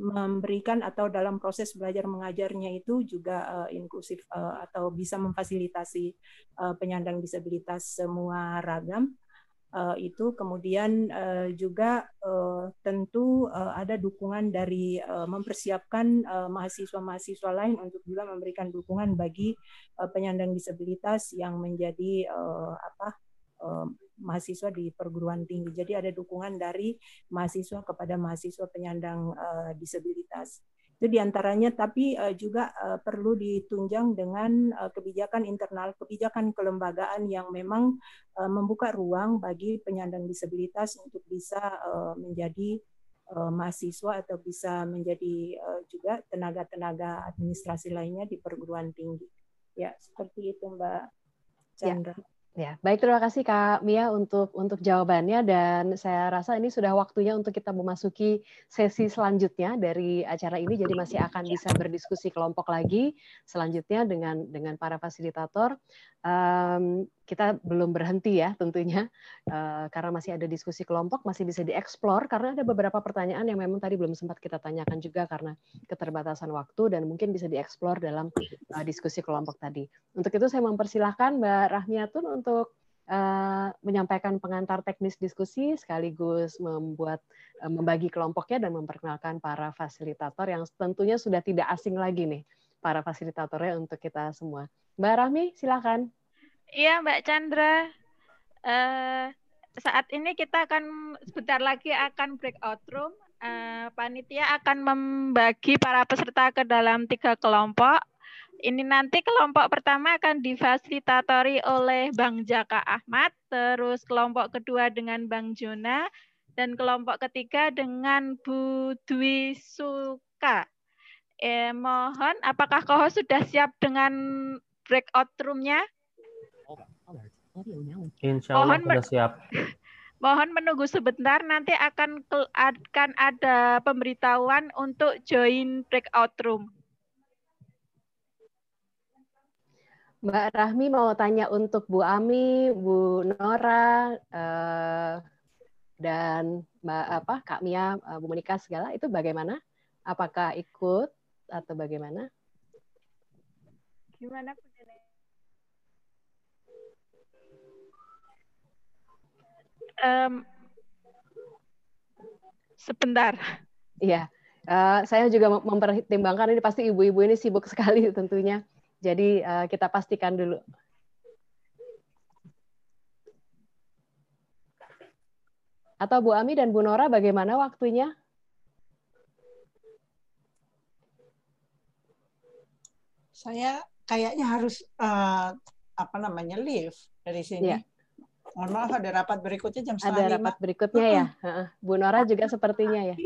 memberikan atau dalam proses belajar mengajarnya itu juga uh, inklusif uh, atau bisa memfasilitasi uh, penyandang disabilitas semua ragam uh, itu kemudian uh, juga uh, tentu uh, ada dukungan dari uh, mempersiapkan mahasiswa-mahasiswa lain untuk juga memberikan dukungan bagi uh, penyandang disabilitas yang menjadi uh, apa mahasiswa di perguruan tinggi. Jadi ada dukungan dari mahasiswa kepada mahasiswa penyandang uh, disabilitas. Itu di antaranya, tapi uh, juga uh, perlu ditunjang dengan uh, kebijakan internal, kebijakan kelembagaan yang memang uh, membuka ruang bagi penyandang disabilitas untuk bisa uh, menjadi uh, mahasiswa atau bisa menjadi uh, juga tenaga-tenaga administrasi lainnya di perguruan tinggi. Ya, seperti itu Mbak ya. Chandra. Ya. Ya, baik terima kasih Kak Mia untuk untuk jawabannya. Dan saya rasa ini sudah waktunya untuk kita memasuki sesi selanjutnya dari acara ini. Jadi masih akan bisa berdiskusi kelompok lagi selanjutnya dengan dengan para fasilitator. Um, kita belum berhenti ya tentunya uh, karena masih ada diskusi kelompok masih bisa dieksplor karena ada beberapa pertanyaan yang memang tadi belum sempat kita tanyakan juga karena keterbatasan waktu dan mungkin bisa dieksplor dalam uh, diskusi kelompok tadi. Untuk itu saya mempersilahkan Mbak Rahmiatun untuk uh, menyampaikan pengantar teknis diskusi sekaligus membuat membagi kelompoknya dan memperkenalkan para fasilitator yang tentunya sudah tidak asing lagi nih para fasilitatornya untuk kita semua. Mbak Rahmi, silakan. Iya, Mbak Chandra. Uh, saat ini kita akan sebentar lagi akan breakout room. Uh, panitia akan membagi para peserta ke dalam tiga kelompok. Ini nanti kelompok pertama akan difasilitatori oleh Bang Jaka Ahmad, terus kelompok kedua dengan Bang Jona, dan kelompok ketiga dengan Bu Dwi Suka. Eh, mohon, apakah kau sudah siap dengan breakout room-nya? Insya Allah sudah siap. Mohon menunggu sebentar, nanti akan akan ada pemberitahuan untuk join breakout room. Mbak Rahmi mau tanya untuk Bu Ami, Bu Nora, eh, dan Mbak apa Kak Mia, eh, Bu Monika segala itu bagaimana? Apakah ikut atau bagaimana? Gimana Um, sebentar. Iya, uh, saya juga mempertimbangkan ini pasti ibu-ibu ini sibuk sekali tentunya. Jadi uh, kita pastikan dulu. Atau Bu Ami dan Bu Nora bagaimana waktunya? Saya kayaknya harus uh, apa namanya leave dari sini. Ya. Mohon maaf ada rapat berikutnya jam setengah Ada rapat berikutnya ya. Bu Nora juga sepertinya ya.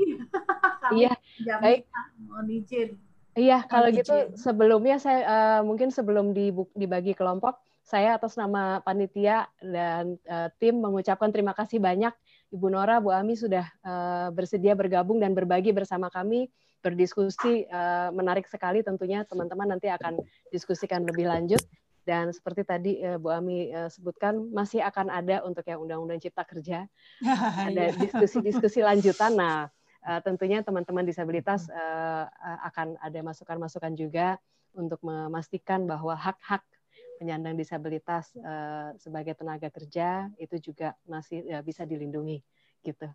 iya. Baik. Mohon izin. Iya, kalau gitu sebelumnya saya uh, mungkin sebelum dibagi kelompok, saya atas nama panitia dan uh, tim mengucapkan terima kasih banyak Ibu Nora, Bu Ami sudah uh, bersedia bergabung dan berbagi bersama kami, berdiskusi uh, menarik sekali tentunya teman-teman nanti akan diskusikan lebih lanjut dan seperti tadi uh, Bu Ami uh, sebutkan masih akan ada untuk yang Undang-Undang Cipta Kerja ada iya. diskusi-diskusi lanjutan. Nah, uh, tentunya teman-teman disabilitas uh, akan ada masukan-masukan juga untuk memastikan bahwa hak-hak penyandang disabilitas uh, sebagai tenaga kerja itu juga masih ya, bisa dilindungi gitu.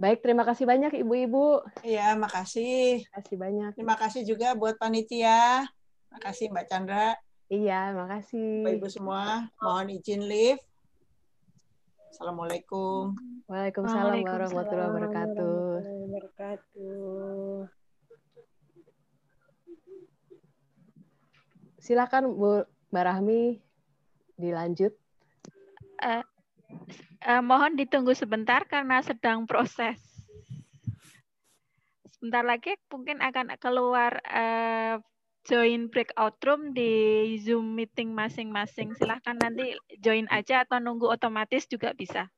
Baik, terima kasih banyak Ibu-ibu. Iya, makasih. Terima kasih banyak. Terima kasih juga buat panitia. Makasih Mbak Chandra. Iya, makasih. Bapak Ibu semua, mohon izin live. Assalamualaikum. Waalaikumsalam warahmatullahi wabarakatuh. Silakan Bu Mbak Rahmi, dilanjut. Uh, uh, mohon ditunggu sebentar karena sedang proses. Sebentar lagi mungkin akan keluar uh, join breakout room di Zoom meeting masing-masing. Silahkan nanti join aja atau nunggu otomatis juga bisa.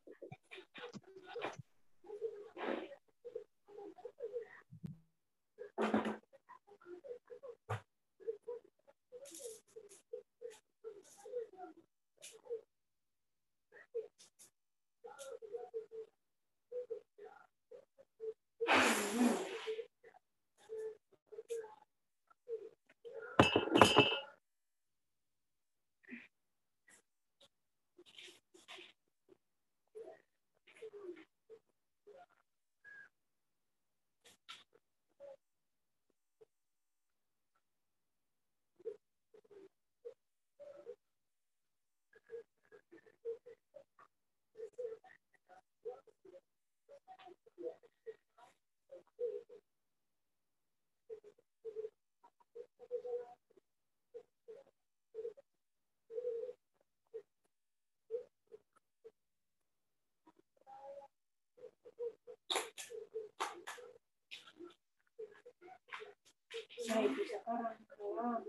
Saya bisa sekarang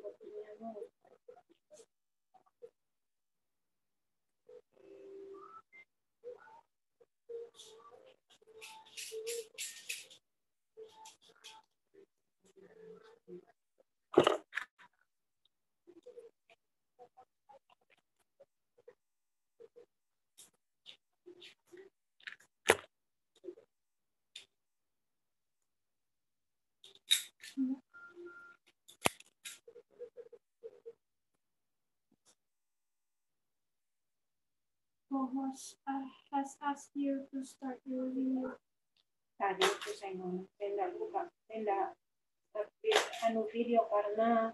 keluar co-host uh, has asked you to start your video. Tadi itu saya ngomong, saya tidak buka, saya tidak anu video karena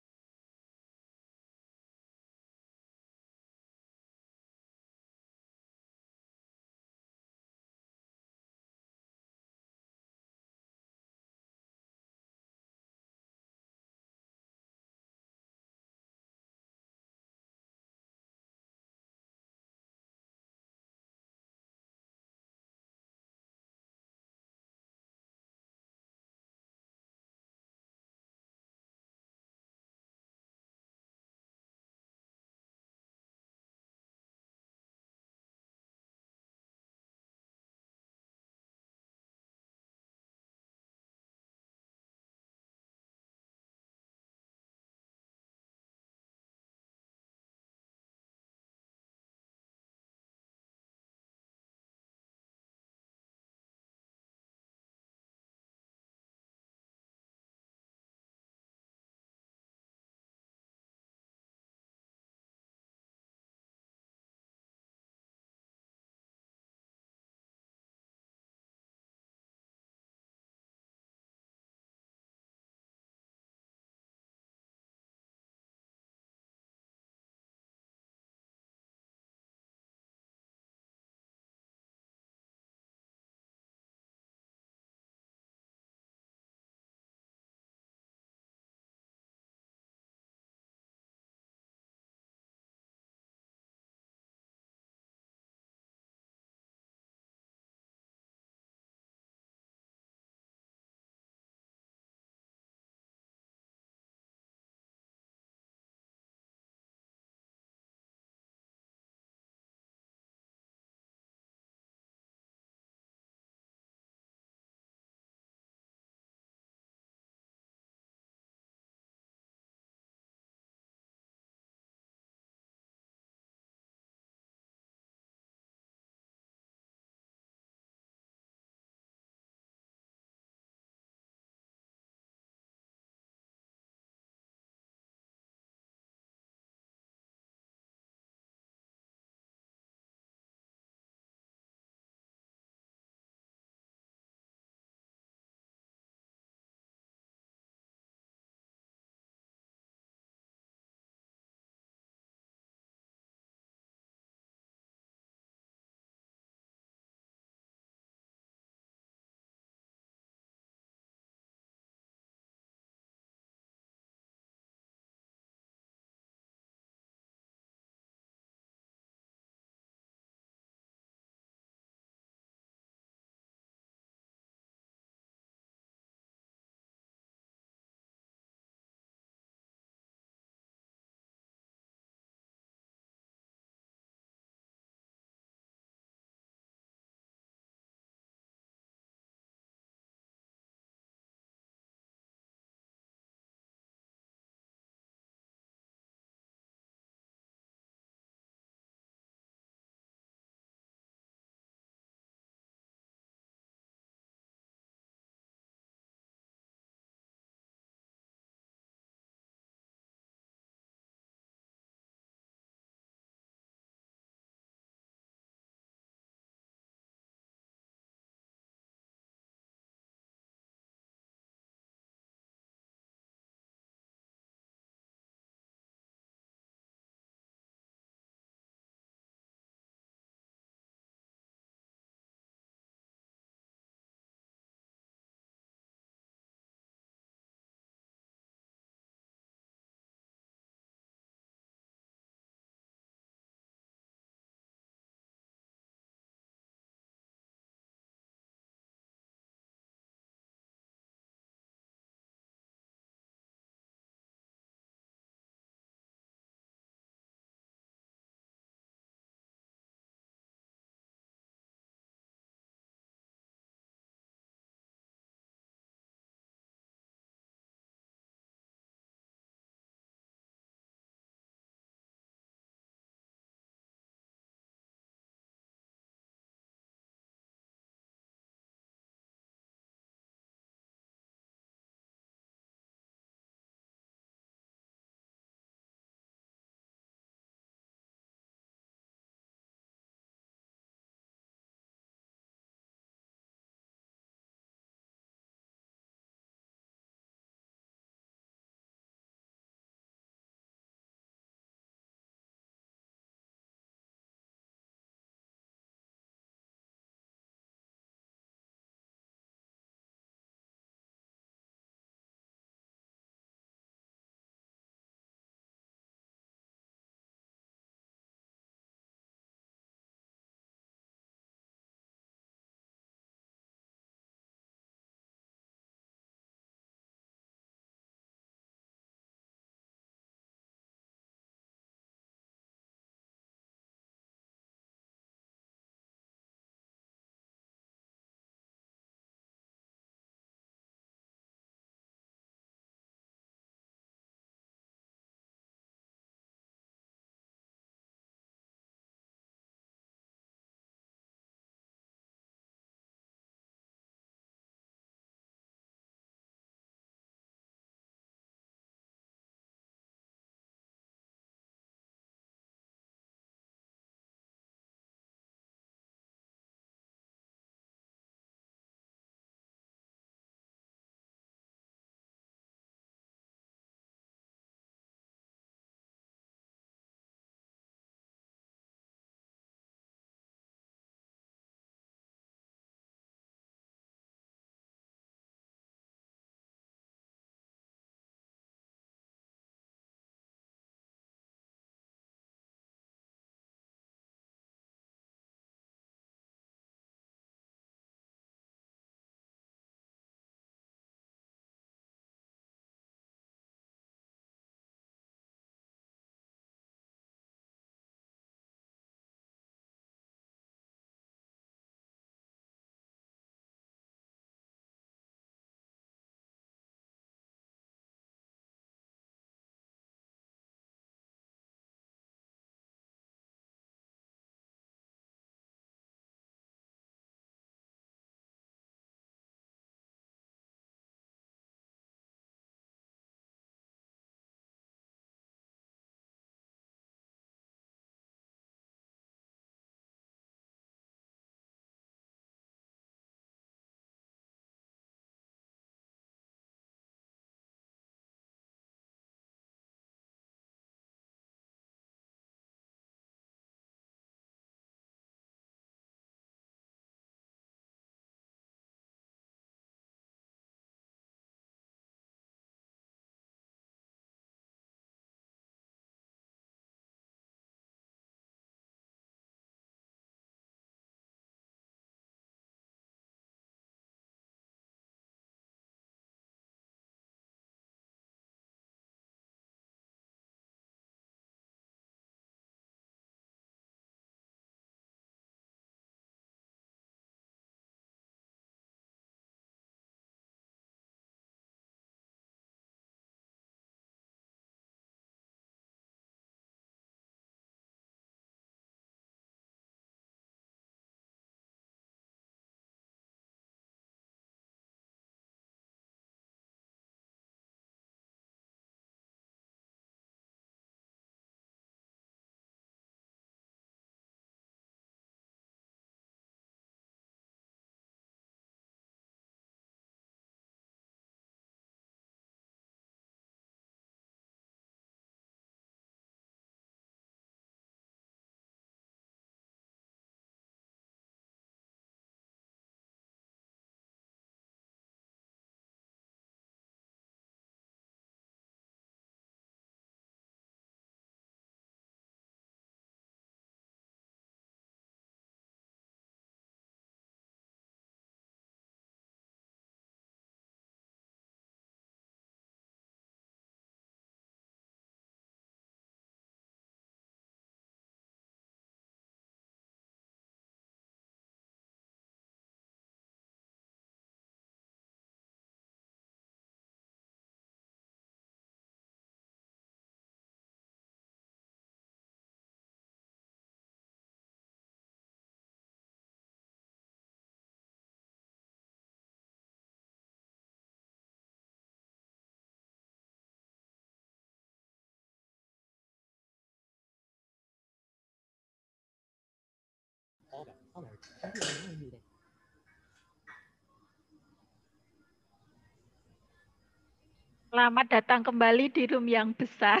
Selamat datang kembali di room yang besar.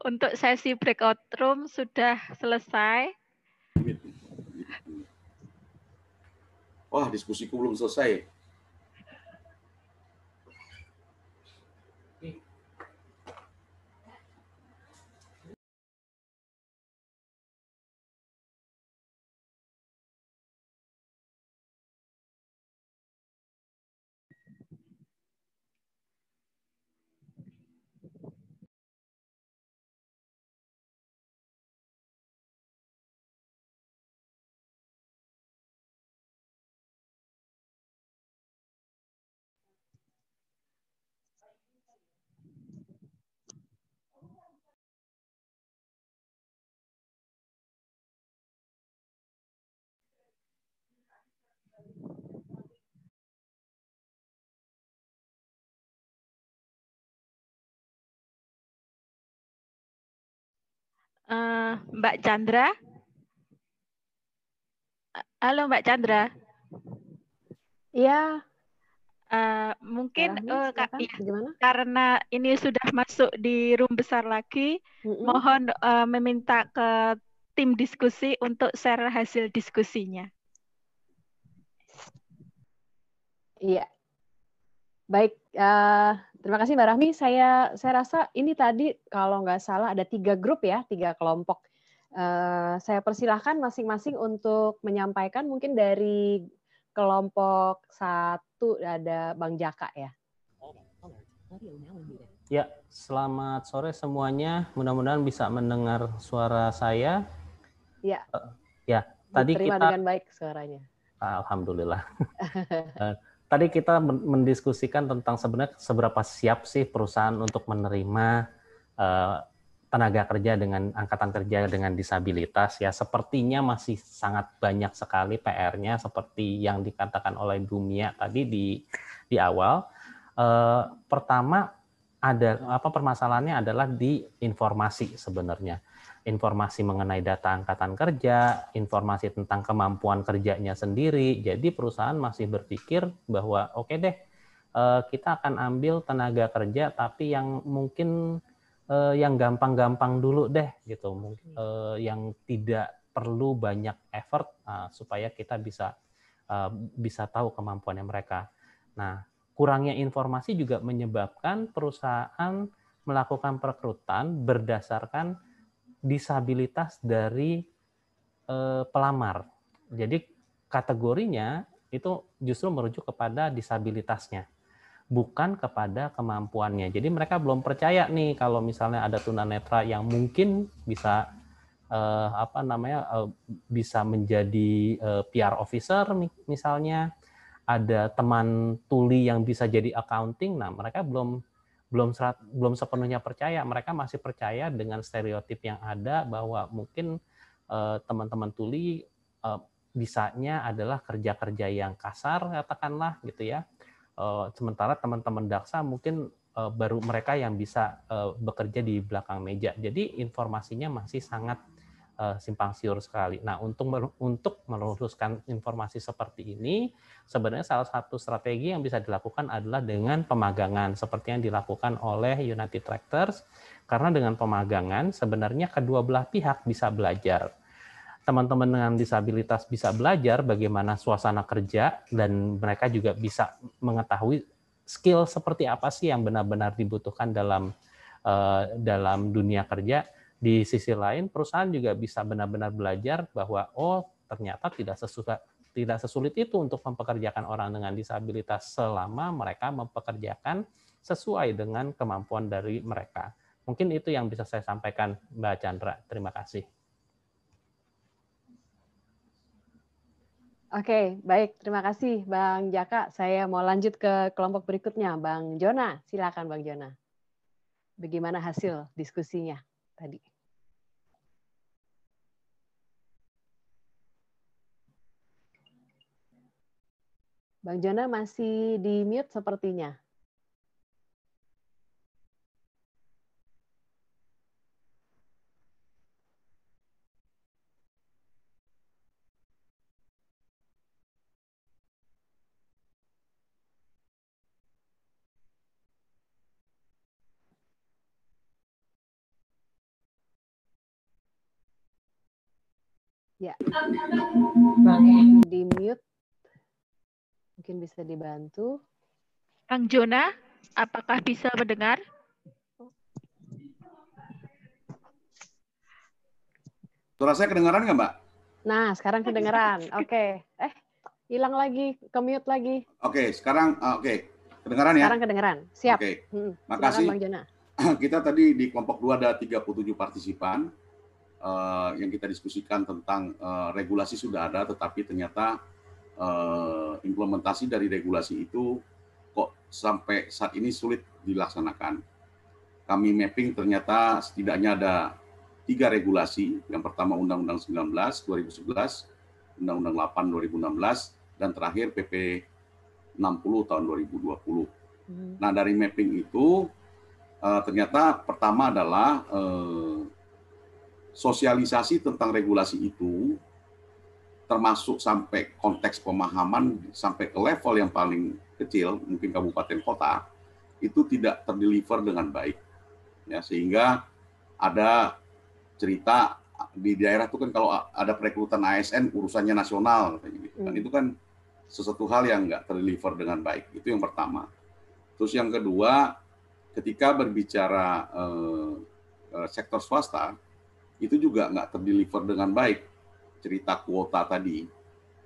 Untuk sesi breakout room sudah selesai. Wah, diskusiku belum selesai. Uh, Mbak Chandra. Halo Mbak Chandra. Iya. Uh, mungkin uh, Kak, ya, karena ini sudah masuk di room besar lagi, mm -hmm. mohon uh, meminta ke tim diskusi untuk share hasil diskusinya. Iya. Baik, uh, terima kasih Mbak Rahmi. Saya saya rasa ini tadi kalau nggak salah ada tiga grup ya, tiga kelompok. Uh, saya persilahkan masing-masing untuk menyampaikan mungkin dari kelompok satu ada Bang Jaka ya. Ya, selamat sore semuanya. Mudah-mudahan bisa mendengar suara saya. Ya. Uh, ya, tadi Terima kita dengan baik suaranya. Alhamdulillah. tadi kita mendiskusikan tentang sebenarnya seberapa siap sih perusahaan untuk menerima uh, tenaga kerja dengan angkatan kerja dengan disabilitas. Ya sepertinya masih sangat banyak sekali PR-nya seperti yang dikatakan oleh Dumia tadi di di awal. Uh, pertama ada apa permasalahannya adalah di informasi sebenarnya informasi mengenai data angkatan kerja, informasi tentang kemampuan kerjanya sendiri. Jadi perusahaan masih berpikir bahwa oke okay deh eh, kita akan ambil tenaga kerja tapi yang mungkin eh, yang gampang-gampang dulu deh gitu, mungkin eh, yang tidak perlu banyak effort supaya kita bisa bisa tahu kemampuannya mereka. Nah, kurangnya informasi juga menyebabkan perusahaan melakukan perekrutan berdasarkan disabilitas dari eh, pelamar. Jadi kategorinya itu justru merujuk kepada disabilitasnya, bukan kepada kemampuannya. Jadi mereka belum percaya nih kalau misalnya ada tunanetra yang mungkin bisa eh, apa namanya eh, bisa menjadi eh, PR officer misalnya, ada teman tuli yang bisa jadi accounting. Nah mereka belum belum serat, belum sepenuhnya percaya. Mereka masih percaya dengan stereotip yang ada bahwa mungkin eh, teman-teman uh, tuli uh, bisanya adalah kerja-kerja yang kasar katakanlah gitu ya. Uh, sementara teman-teman daksa mungkin baru mereka yang bisa bekerja di belakang meja. Jadi informasinya masih sangat simpang siur sekali. Nah, untuk untuk meluruskan informasi seperti ini, sebenarnya salah satu strategi yang bisa dilakukan adalah dengan pemagangan seperti yang dilakukan oleh United Tractors. Karena dengan pemagangan sebenarnya kedua belah pihak bisa belajar. Teman-teman dengan disabilitas bisa belajar bagaimana suasana kerja dan mereka juga bisa mengetahui skill seperti apa sih yang benar-benar dibutuhkan dalam uh, dalam dunia kerja di sisi lain, perusahaan juga bisa benar-benar belajar bahwa oh ternyata tidak sesulit tidak sesulit itu untuk mempekerjakan orang dengan disabilitas selama mereka mempekerjakan sesuai dengan kemampuan dari mereka. Mungkin itu yang bisa saya sampaikan, Mbak Chandra. Terima kasih. Oke, baik. Terima kasih, Bang Jaka. Saya mau lanjut ke kelompok berikutnya. Bang Jona, silakan Bang Jona. Bagaimana hasil diskusinya tadi? Bang Jona masih di mute sepertinya. Ya. Bang di mute Mungkin bisa dibantu. Kang Jona, apakah bisa mendengar? Suara saya kedengaran nggak, Mbak? Nah, sekarang kedengaran. Oke. Okay. Eh, hilang lagi, ke mute lagi. Oke, okay, sekarang uh, oke. Okay. Kedengaran ya? Sekarang kedengaran. Siap. Oke. Okay. Hmm. Makasih. Bang Jona. Kita tadi di kelompok 2 ada 37 partisipan uh, yang kita diskusikan tentang uh, regulasi sudah ada, tetapi ternyata uh, implementasi dari regulasi itu kok sampai saat ini sulit dilaksanakan. Kami mapping ternyata setidaknya ada tiga regulasi. Yang pertama Undang-Undang 19 2011, Undang-Undang 8 2016, dan terakhir PP 60 tahun 2020. Hmm. Nah dari mapping itu uh, ternyata pertama adalah uh, sosialisasi tentang regulasi itu termasuk sampai konteks pemahaman sampai ke level yang paling kecil mungkin kabupaten kota itu tidak terdeliver dengan baik ya sehingga ada cerita di daerah itu kan kalau ada perekrutan ASN urusannya nasional gitu. Dan hmm. itu kan sesuatu hal yang nggak terdeliver dengan baik. Itu yang pertama. Terus yang kedua, ketika berbicara eh, eh, sektor swasta, itu juga nggak terdeliver dengan baik. Cerita kuota tadi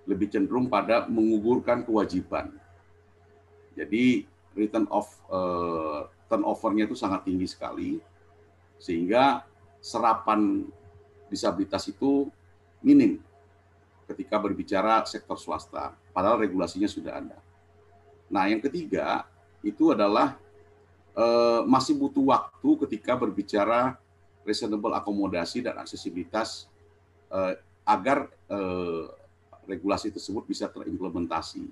lebih cenderung pada mengugurkan kewajiban. Jadi return of eh, turnover-nya itu sangat tinggi sekali, sehingga serapan disabilitas itu minim ketika berbicara sektor swasta, padahal regulasinya sudah ada. Nah, yang ketiga itu adalah eh, masih butuh waktu ketika berbicara reasonable akomodasi dan aksesibilitas eh, agar eh, regulasi tersebut bisa terimplementasi.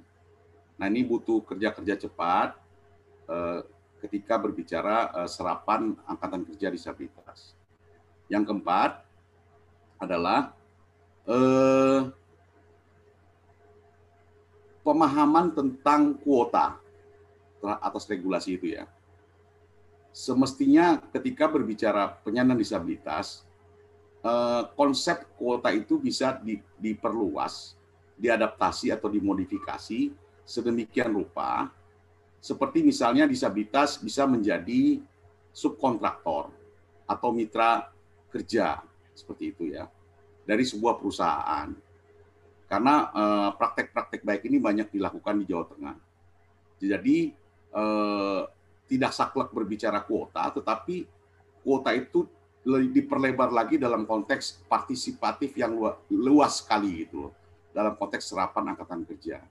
Nah, ini butuh kerja-kerja cepat eh, ketika berbicara eh, serapan angkatan kerja disabilitas. Yang keempat adalah eh, pemahaman tentang kuota atas regulasi itu ya. Semestinya ketika berbicara penyandang disabilitas, eh, konsep kuota itu bisa di, diperluas, diadaptasi atau dimodifikasi sedemikian rupa, seperti misalnya disabilitas bisa menjadi subkontraktor atau mitra kerja seperti itu ya dari sebuah perusahaan. Karena eh, praktek-praktek baik ini banyak dilakukan di Jawa Tengah. Jadi eh, tidak saklek berbicara kuota tetapi kuota itu diperlebar lagi dalam konteks partisipatif yang luas sekali gitu dalam konteks serapan angkatan kerja.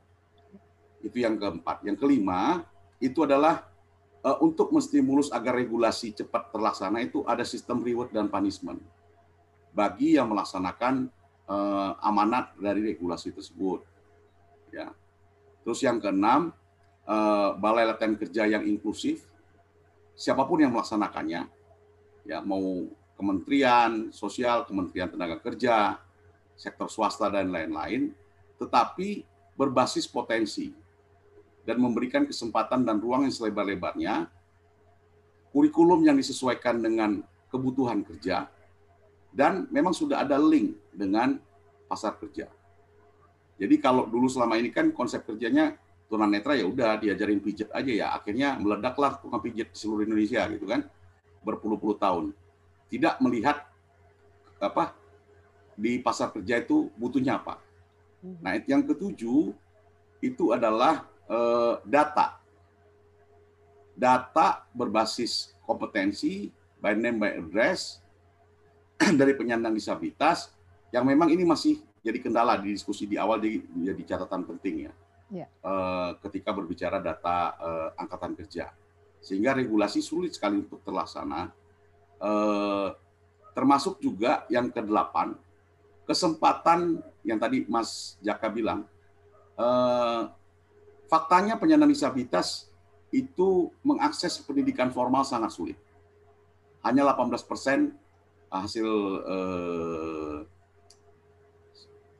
Itu yang keempat. Yang kelima itu adalah uh, untuk menstimulus agar regulasi cepat terlaksana itu ada sistem reward dan punishment. Bagi yang melaksanakan uh, amanat dari regulasi tersebut. Ya. Terus yang keenam, uh, balai latihan kerja yang inklusif, siapa pun yang melaksanakannya, ya mau Kementerian Sosial, Kementerian Tenaga Kerja, sektor swasta dan lain-lain, tetapi berbasis potensi dan memberikan kesempatan dan ruang yang selebar-lebarnya, kurikulum yang disesuaikan dengan kebutuhan kerja, dan memang sudah ada link dengan pasar kerja. Jadi kalau dulu selama ini kan konsep kerjanya tunanetra ya udah diajarin pijat aja ya, akhirnya meledaklah tukang pijat di seluruh Indonesia gitu kan, berpuluh-puluh tahun. Tidak melihat apa di pasar kerja itu butuhnya apa. Nah, yang ketujuh itu adalah Eh, data. Data berbasis kompetensi, by name, by address, dari penyandang disabilitas, yang memang ini masih jadi kendala di diskusi di awal jadi, jadi catatan penting ya. ya. Uh, ketika berbicara data uh, angkatan kerja. Sehingga regulasi sulit sekali untuk terlaksana. Uh, termasuk juga yang kedelapan, kesempatan yang tadi Mas Jaka bilang, uh, faktanya penyandang disabilitas itu mengakses pendidikan formal sangat sulit. Hanya 18 persen hasil eh,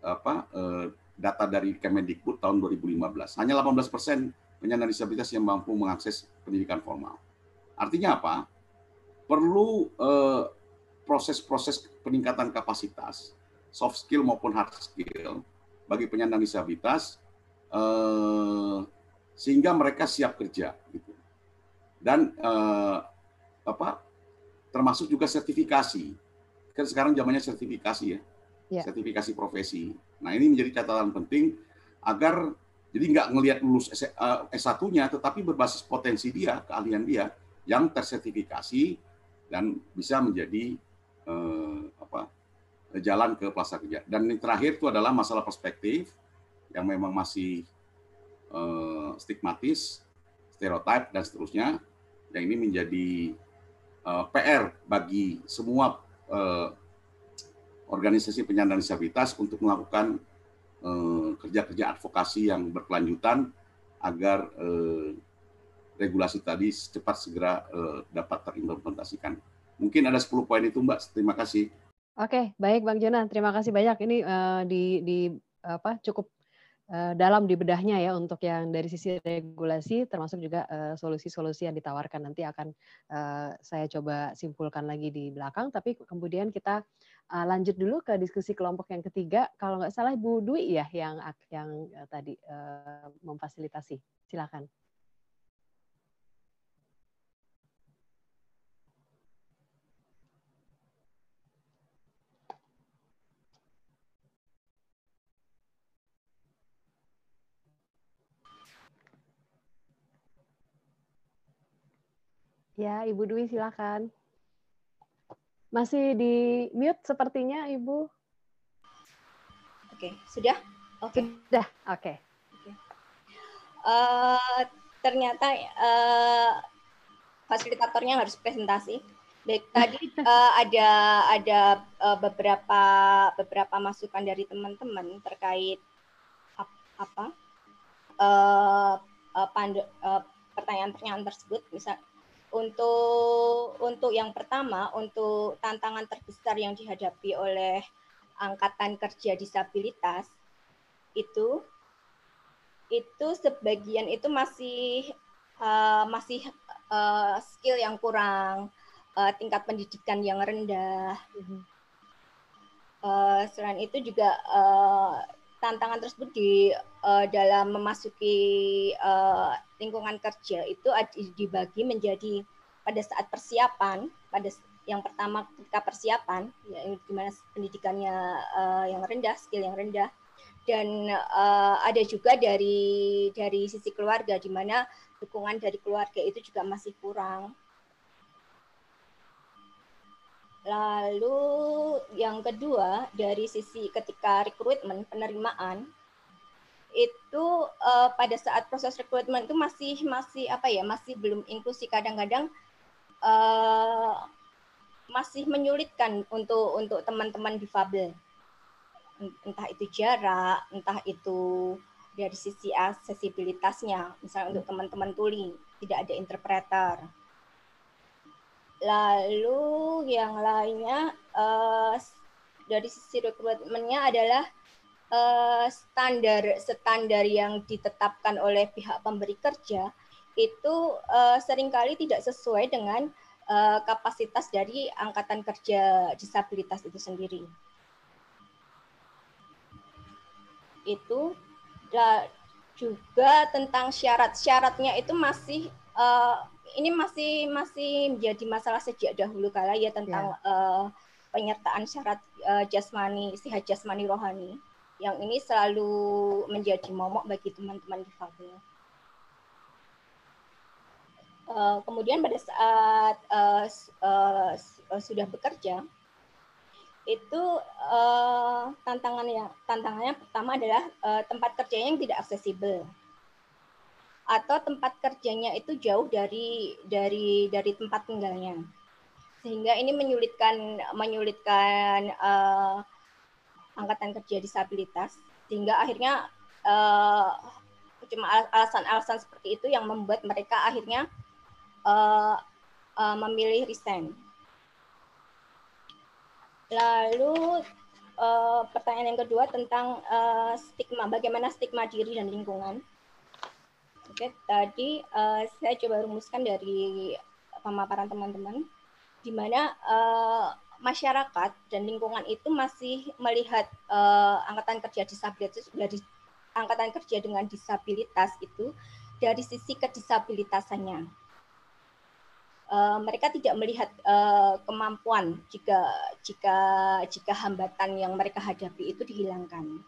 apa eh, data dari Kemendikbud tahun 2015. Hanya 18 persen penyandang disabilitas yang mampu mengakses pendidikan formal. Artinya apa? Perlu eh, proses-proses peningkatan kapasitas soft skill maupun hard skill bagi penyandang disabilitas eh, sehingga mereka siap kerja gitu. Dan eh, apa termasuk juga sertifikasi. Kan sekarang zamannya sertifikasi ya. ya. Sertifikasi profesi. Nah, ini menjadi catatan penting agar jadi nggak ngelihat lulus S1-nya tetapi berbasis potensi dia, keahlian dia yang tersertifikasi dan bisa menjadi eh, apa jalan ke plaza kerja. Dan yang terakhir itu adalah masalah perspektif yang memang masih uh, stigmatis, stereotip dan seterusnya. Yang ini menjadi eh, PR bagi semua uh, organisasi penyandang disabilitas untuk melakukan kerja-kerja advokasi yang berkelanjutan agar uh, regulasi tadi secepat segera uh, dapat terimplementasikan. Mungkin ada 10 poin itu Mbak. Terima kasih. Oke, baik Bang Jonan, terima kasih banyak. Ini uh, di, di apa cukup uh, dalam di bedahnya ya untuk yang dari sisi regulasi, termasuk juga solusi-solusi yang ditawarkan nanti akan saya coba simpulkan lagi di belakang. Tapi kemudian kita lanjut dulu ke diskusi kelompok yang ketiga. Kalau nggak salah Bu Dwi ya yang yang tadi memfasilitasi. Silakan. Ya, Ibu Dwi silakan. Masih di mute sepertinya, Ibu. Oke, sudah? Oke. Sudah, oke. Okay. Uh, ternyata uh, fasilitatornya harus presentasi. Baik, tadi uh, ada ada uh, beberapa beberapa masukan dari teman-teman terkait apa uh, uh, pertanyaan-pertanyaan tersebut. Misal untuk untuk yang pertama, untuk tantangan terbesar yang dihadapi oleh angkatan kerja disabilitas itu itu sebagian itu masih uh, masih uh, skill yang kurang, uh, tingkat pendidikan yang rendah. Uh, selain itu juga uh, tantangan tersebut di uh, dalam memasuki uh, lingkungan kerja itu dibagi menjadi pada saat persiapan pada yang pertama ketika persiapan ya di mana pendidikannya uh, yang rendah skill yang rendah. Dan uh, ada juga dari dari sisi keluarga di mana dukungan dari keluarga itu juga masih kurang Lalu yang kedua dari sisi ketika rekrutmen penerimaan itu uh, pada saat proses rekrutmen itu masih masih apa ya masih belum inklusi. Kadang-kadang uh, masih menyulitkan untuk untuk teman-teman difabel. Entah itu jarak entah itu dari sisi aksesibilitasnya misalnya untuk teman-teman tuli tidak ada interpreter Lalu yang lainnya uh, dari sisi rekrutmennya adalah uh, standar standar yang ditetapkan oleh pihak pemberi kerja itu uh, sering kali tidak sesuai dengan uh, kapasitas dari angkatan kerja disabilitas itu sendiri. Itu juga tentang syarat syaratnya itu masih uh, ini masih masih menjadi masalah sejak dahulu kala ya tentang yeah. Ya. uh, penyertaan syarat uh, jasmani sehat jasmani rohani yang ini selalu menjadi momok bagi teman-teman difabel. Uh, kemudian pada saat uh, uh, sudah bekerja itu uh, tantangannya tantangannya pertama adalah uh, tempat kerjanya yang tidak aksesibel atau tempat kerjanya itu jauh dari dari dari tempat tinggalnya sehingga ini menyulitkan menyulitkan uh, angkatan kerja disabilitas sehingga akhirnya uh, cuma alasan-alasan seperti itu yang membuat mereka akhirnya uh, uh, memilih resign. Lalu uh, pertanyaan yang kedua tentang uh, stigma, bagaimana stigma diri dan lingkungan. Tadi uh, saya coba rumuskan dari pemaparan teman-teman, di mana uh, masyarakat dan lingkungan itu masih melihat uh, angkatan kerja disabilitas dari angkatan kerja dengan disabilitas itu dari sisi kedisabilitasannya. Uh, mereka tidak melihat uh, kemampuan jika jika jika hambatan yang mereka hadapi itu dihilangkan.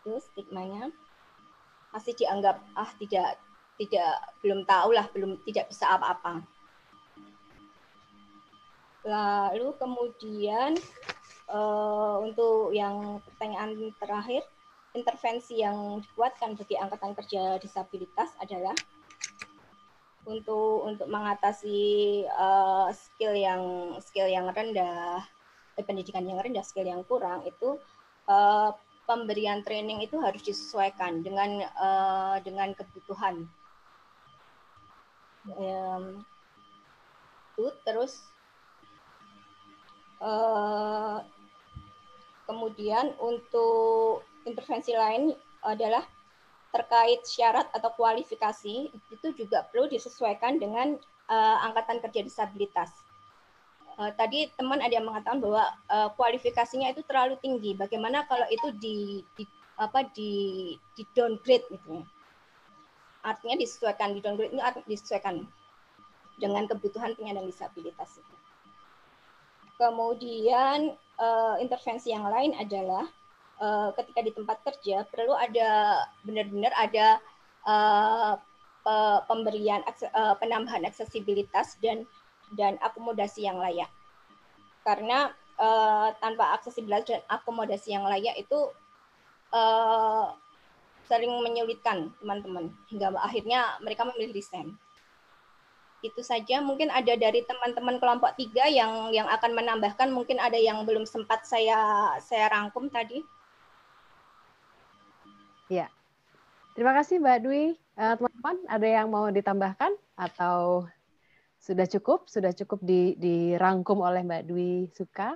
Itu stigmanya masih dianggap ah tidak tidak belum tahu lah belum tidak bisa apa-apa. Lalu kemudian uh, untuk yang pertanyaan terakhir, intervensi yang dikuatkan bagi angkatan kerja disabilitas adalah untuk untuk mengatasi uh, skill yang skill yang rendah, eh, pendidikan yang rendah, skill yang kurang itu uh, pemberian training itu harus disesuaikan dengan uh, dengan kebutuhan. Um, itu terus Eh, kemudian untuk intervensi lain adalah terkait syarat atau kualifikasi itu juga perlu disesuaikan dengan uh, angkatan kerja disabilitas. Uh, tadi teman ada yang mengatakan bahwa uh, kualifikasinya itu terlalu tinggi. Bagaimana kalau itu di, di apa di di downgrade gitu. Artinya disesuaikan di downgrade artinya disesuaikan dengan kebutuhan penyandang disabilitas. Itu. Kemudian uh, intervensi yang lain adalah uh, ketika di tempat kerja perlu ada benar-benar ada uh, pemberian uh, penambahan aksesibilitas dan dan akomodasi yang layak. Karena uh, tanpa aksesibilitas dan akomodasi yang layak itu uh, sering menyulitkan teman-teman hingga akhirnya mereka memilih desain itu saja. Mungkin ada dari teman-teman kelompok tiga yang yang akan menambahkan. Mungkin ada yang belum sempat saya saya rangkum tadi. Ya, terima kasih Mbak Dwi. Eh, teman-teman, uh, ada yang mau ditambahkan atau sudah cukup? Sudah cukup di, dirangkum oleh Mbak Dwi Suka?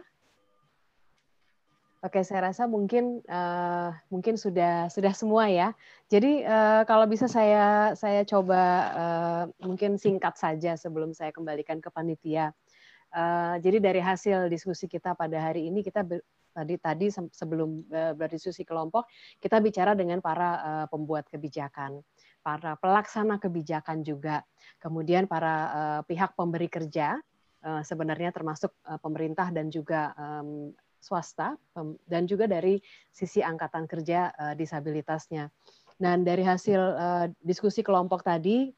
Oke, saya rasa mungkin uh, mungkin sudah sudah semua ya. Jadi uh, kalau bisa saya saya coba uh, mungkin singkat saja sebelum saya kembalikan ke panitia. Uh, jadi dari hasil diskusi kita pada hari ini kita tadi tadi sebelum uh, berdiskusi kelompok kita bicara dengan para uh, pembuat kebijakan, para pelaksana kebijakan juga, kemudian para uh, pihak pemberi kerja uh, sebenarnya termasuk uh, pemerintah dan juga um, swasta dan juga dari sisi angkatan kerja uh, disabilitasnya. Dan dari hasil uh, diskusi kelompok tadi,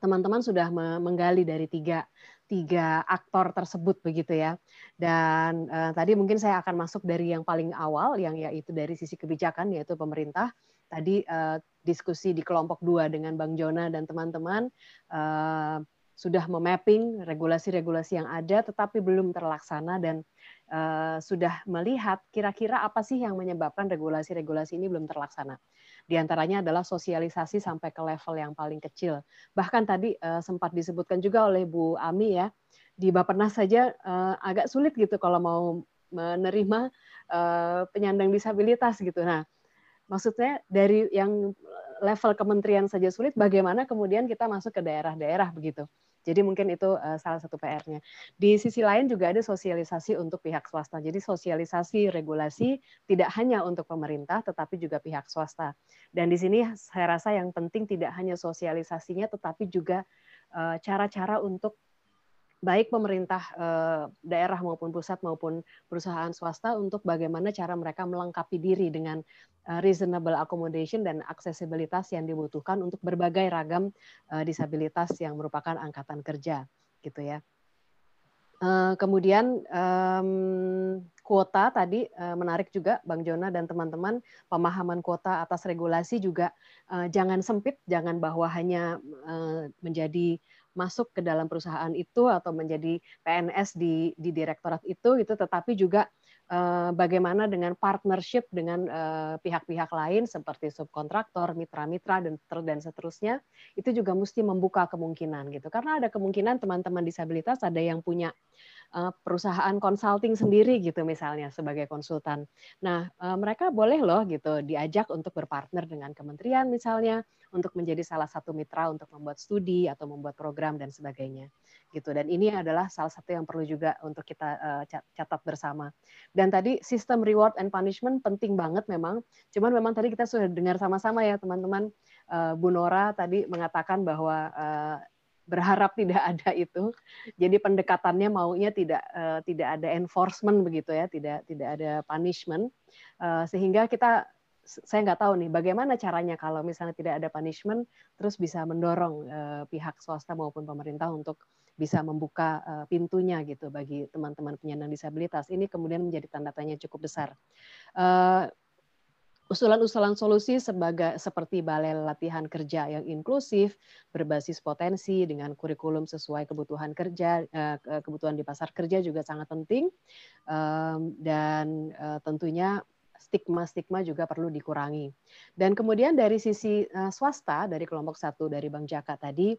teman-teman sudah menggali dari tiga tiga aktor tersebut begitu ya. Dan uh, tadi mungkin saya akan masuk dari yang paling awal, yang yaitu dari sisi kebijakan, yaitu pemerintah. Tadi uh, diskusi di kelompok dua dengan Bang Jona dan teman-teman. Uh, sudah memapping regulasi-regulasi yang ada tetapi belum terlaksana dan uh, sudah melihat kira-kira apa sih yang menyebabkan regulasi-regulasi ini belum terlaksana. Di antaranya adalah sosialisasi sampai ke level yang paling kecil. Bahkan tadi uh, sempat disebutkan juga oleh Bu Ami ya, di Bapenas saja uh, agak sulit gitu kalau mau menerima uh, penyandang disabilitas gitu. Nah, maksudnya dari yang level kementerian saja sulit, bagaimana kemudian kita masuk ke daerah-daerah begitu. Jadi mungkin itu uh, salah satu PR-nya. Di sisi lain juga ada sosialisasi untuk pihak swasta. Jadi sosialisasi regulasi tidak hanya untuk pemerintah tetapi juga pihak swasta. Dan di sini saya rasa yang penting tidak hanya sosialisasinya tetapi juga eh, cara-cara untuk baik pemerintah uh, daerah maupun pusat maupun perusahaan swasta untuk bagaimana cara mereka melengkapi diri dengan uh, reasonable accommodation dan aksesibilitas yang dibutuhkan untuk berbagai ragam uh, disabilitas yang merupakan angkatan kerja gitu ya. Kemudian kuota tadi menarik juga Bang Jona dan teman-teman pemahaman kuota atas regulasi juga jangan sempit, jangan bahwa hanya menjadi masuk ke dalam perusahaan itu atau menjadi PNS di di direktorat itu itu tetapi juga uh, bagaimana dengan partnership dengan eh, pihak-pihak lain seperti subkontraktor, mitra-mitra dan dan seterusnya itu juga mesti membuka kemungkinan gitu. Karena ada kemungkinan teman-teman disabilitas ada yang punya perusahaan consulting sendiri gitu misalnya sebagai konsultan. Nah, uh, mereka boleh loh gitu diajak untuk berpartner dengan kementerian misalnya untuk menjadi salah satu mitra untuk membuat studi atau membuat program dan sebagainya gitu. Dan ini adalah salah satu yang perlu juga untuk kita uh, catat bersama. Dan tadi sistem reward and punishment penting banget memang. Cuman memang tadi kita sudah dengar sama-sama ya teman-teman. Bu Nora tadi mengatakan bahwa berharap tidak ada itu. Jadi pendekatannya maunya tidak uh, tidak ada enforcement begitu ya, tidak tidak ada punishment uh, sehingga kita saya nggak tahu nih bagaimana caranya kalau misalnya tidak ada punishment terus bisa mendorong uh, pihak swasta maupun pemerintah untuk bisa membuka uh, pintunya gitu bagi teman-teman penyandang disabilitas. Ini kemudian menjadi tanda tanya cukup besar. Uh, usulan-usulan solusi sebagai seperti balai latihan kerja yang inklusif berbasis potensi dengan kurikulum sesuai kebutuhan kerja kebutuhan di pasar kerja juga sangat penting dan tentunya stigma-stigma juga perlu dikurangi. Dan kemudian dari sisi uh, swasta, dari kelompok satu dari Bang Jaka tadi,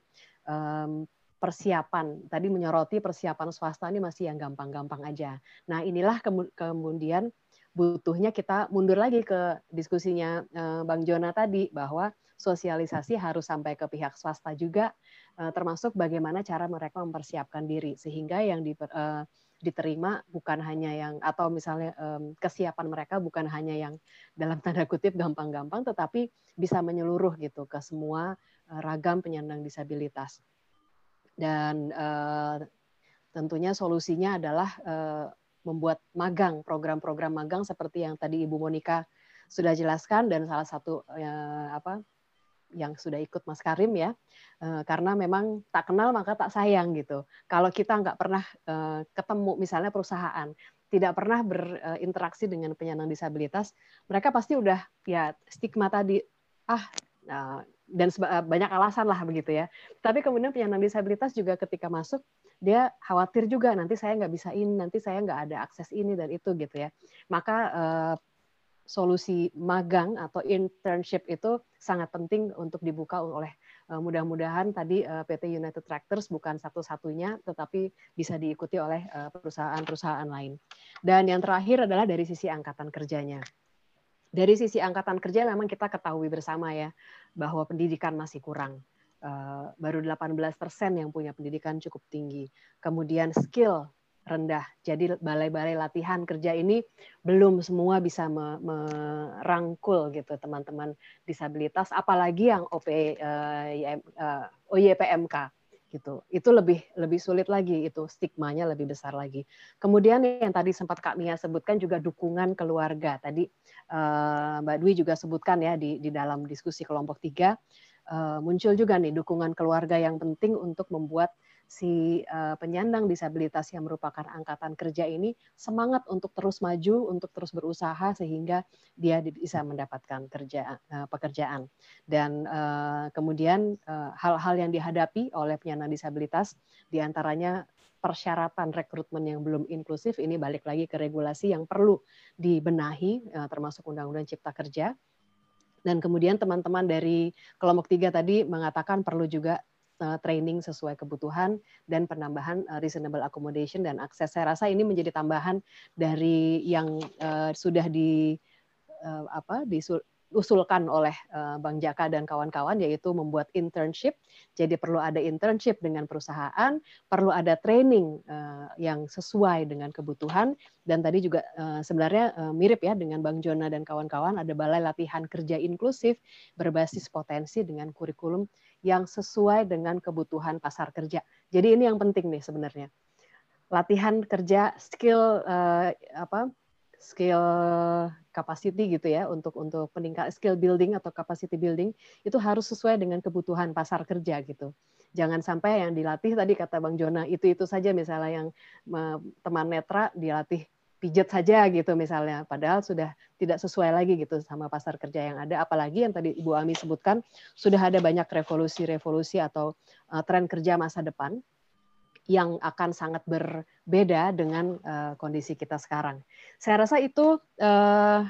um, persiapan tadi menyoroti persiapan swasta ini masih yang gampang-gampang aja. Nah inilah kemudian butuhnya kita mundur lagi ke diskusinya uh, Bang Jona tadi bahwa sosialisasi harus sampai ke pihak swasta juga, uh, termasuk bagaimana cara mereka mempersiapkan diri. Sehingga yang uh, diterima bukan hanya yang atau misalnya kesiapan mereka bukan hanya yang dalam tanda kutip gampang-gampang tetapi bisa menyeluruh gitu ke semua ragam penyandang disabilitas. Dan tentunya solusinya adalah membuat magang program-program magang seperti yang tadi Ibu Monika sudah jelaskan dan salah satu uh, apa yang sudah ikut Mas Karim ya, eh, karena memang tak kenal maka tak sayang gitu. Kalau kita nggak pernah eh, ketemu misalnya perusahaan, tidak pernah berinteraksi dengan penyandang disabilitas, mereka pasti udah ya stigma tadi, ah dan eh, banyak alasan lah begitu ya. Tapi kemudian penyandang disabilitas juga ketika masuk dia khawatir juga nanti saya nggak bisa ini, nanti saya nggak ada akses ini dan itu gitu ya. Maka solusi magang atau internship itu sangat penting untuk dibuka oleh uh, mudah-mudahan tadi uh, PT United Tractors bukan satu-satunya tetapi bisa diikuti oleh uh, perusahaan-perusahaan lain. Dan yang terakhir adalah dari sisi angkatan kerjanya. Dari sisi angkatan kerja memang kita ketahui bersama ya bahwa pendidikan masih kurang. Baru 18 persen yang punya pendidikan cukup tinggi. Kemudian skill rendah. Jadi balai-balai latihan kerja ini belum semua bisa merangkul gitu teman-teman disabilitas, apalagi yang OP uh, eh, uh, eh, OYPMK gitu. Itu lebih lebih sulit lagi itu stigmanya lebih besar lagi. Kemudian yang tadi sempat Kak Mia sebutkan juga dukungan keluarga. Tadi uh, Mbak Dwi juga sebutkan ya di di dalam diskusi kelompok tiga uh, muncul juga nih dukungan keluarga yang penting untuk membuat si uh, penyandang disabilitas yang merupakan angkatan kerja ini semangat untuk terus maju, untuk terus berusaha sehingga dia bisa mendapatkan kerja uh, pekerjaan. Dan uh, kemudian hal-hal yang dihadapi oleh penyandang disabilitas di antaranya persyaratan rekrutmen yang belum inklusif ini balik lagi ke regulasi yang perlu dibenahi termasuk Undang-Undang Cipta Kerja dan kemudian teman-teman dari kelompok tiga tadi mengatakan perlu juga Eh, training sesuai kebutuhan dan penambahan eh, reasonable accommodation dan akses. Saya rasa ini menjadi tambahan dari yang uh, sudah di apa di usulkan oleh uh, Bang Jaka dan kawan-kawan yaitu membuat internship. Jadi perlu ada internship dengan perusahaan, perlu ada training uh, yang sesuai dengan kebutuhan dan tadi juga uh, sebenarnya mirip ya dengan Bang Jona dan kawan-kawan ada balai latihan kerja inklusif berbasis potensi dengan kurikulum yang sesuai dengan kebutuhan pasar kerja. Jadi ini yang penting nih sebenarnya. Latihan kerja skill apa skill capacity gitu ya untuk untuk peningkat skill building atau capacity building itu harus sesuai dengan kebutuhan pasar kerja gitu. Jangan sampai yang dilatih tadi kata Bang Jona itu itu saja misalnya yang teman netra dilatih pijat saja gitu misalnya padahal sudah tidak sesuai lagi gitu sama pasar kerja yang ada apalagi yang tadi Ibu Ami sebutkan sudah ada banyak revolusi-revolusi atau uh, tren kerja masa depan yang akan sangat berbeda dengan uh, kondisi kita sekarang. Saya rasa itu uh,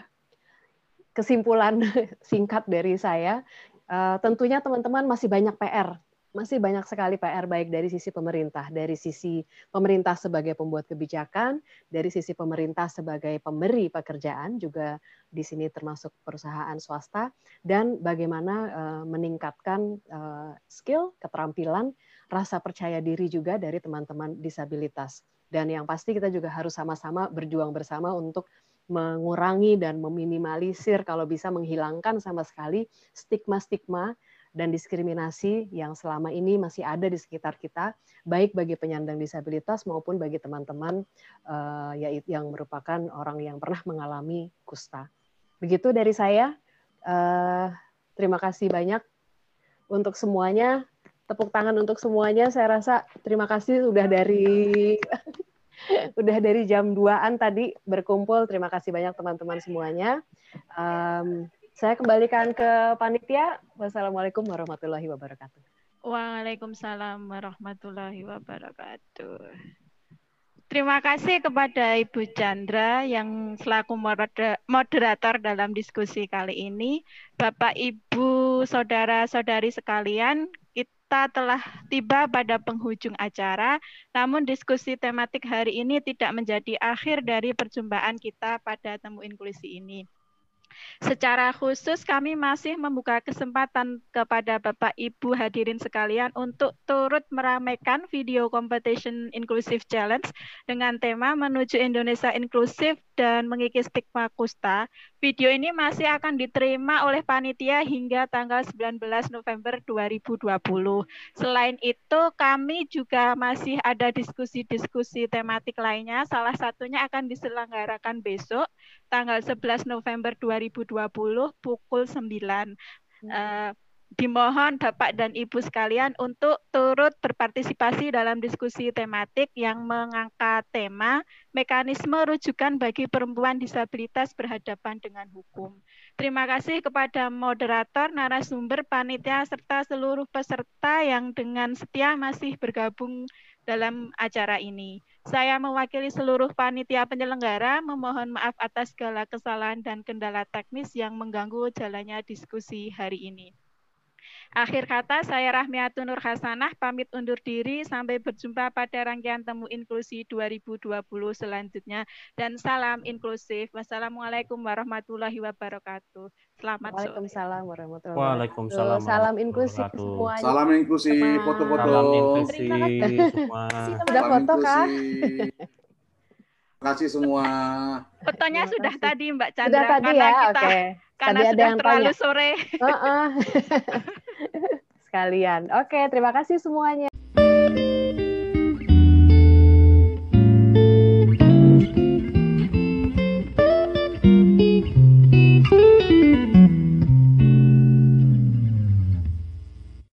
kesimpulan singkat dari saya. Uh, tentunya teman-teman masih banyak PR masih banyak sekali PR baik dari sisi pemerintah, dari sisi pemerintah sebagai pembuat kebijakan, dari sisi pemerintah sebagai pemberi pekerjaan juga di sini termasuk perusahaan swasta dan bagaimana uh, meningkatkan uh, skill, keterampilan, rasa percaya diri juga dari teman-teman disabilitas. Dan yang pasti kita juga harus sama-sama berjuang bersama untuk mengurangi dan meminimalisir kalau bisa menghilangkan sama sekali stigma-stigma dan diskriminasi yang selama ini masih ada di sekitar kita, baik bagi penyandang disabilitas maupun bagi teman-teman uh, yang merupakan orang yang pernah mengalami kusta. Begitu dari saya. Uh, terima kasih banyak untuk semuanya. Tepuk tangan untuk semuanya. Saya rasa terima kasih sudah dari udah dari jam 2-an tadi berkumpul. Terima kasih banyak teman-teman semuanya. Um, saya kembalikan ke panitia. Wassalamualaikum warahmatullahi wabarakatuh. Waalaikumsalam warahmatullahi wabarakatuh. Terima kasih kepada Ibu Chandra yang selaku moderator dalam diskusi kali ini. Bapak, Ibu, saudara-saudari sekalian, kita telah tiba pada penghujung acara, namun diskusi tematik hari ini tidak menjadi akhir dari perjumpaan kita pada temu inklusi ini. Secara khusus kami masih membuka kesempatan kepada Bapak Ibu hadirin sekalian untuk turut meramaikan video competition inclusive challenge dengan tema menuju Indonesia inklusif dan mengikis stigma kusta. Video ini masih akan diterima oleh panitia hingga tanggal 19 November 2020. Selain itu, kami juga masih ada diskusi-diskusi tematik lainnya. Salah satunya akan diselenggarakan besok tanggal 11 November 2020 pukul 9. Uh, dimohon Bapak dan Ibu sekalian untuk turut berpartisipasi dalam diskusi tematik yang mengangkat tema mekanisme rujukan bagi perempuan disabilitas berhadapan dengan hukum. Terima kasih kepada moderator, narasumber, panitia, serta seluruh peserta yang dengan setia masih bergabung dalam acara ini. Saya mewakili seluruh panitia penyelenggara memohon maaf atas segala kesalahan dan kendala teknis yang mengganggu jalannya diskusi hari ini. Akhir kata, saya Rahmiatun Nur Hasanah pamit undur diri. Sampai berjumpa pada rangkaian temu inklusi 2020 selanjutnya. Dan salam inklusif. Wassalamualaikum warahmatullahi wabarakatuh. Selamat sore. Waalaikumsalam warahmatullahi wabarakatuh. Waalaikumsalam. Salam inklusif semuanya. Salam inklusi, foto-foto. Salam inklusi semua. Sudah foto kah? Terima kasih semua. Fotonya sudah tadi Mbak Chandra. Sudah tadi ya, oke. Okay. Karena tadi sudah ada yang terlalu tanya. sore. Uh -uh. Sekalian. Oke, okay, terima kasih semuanya.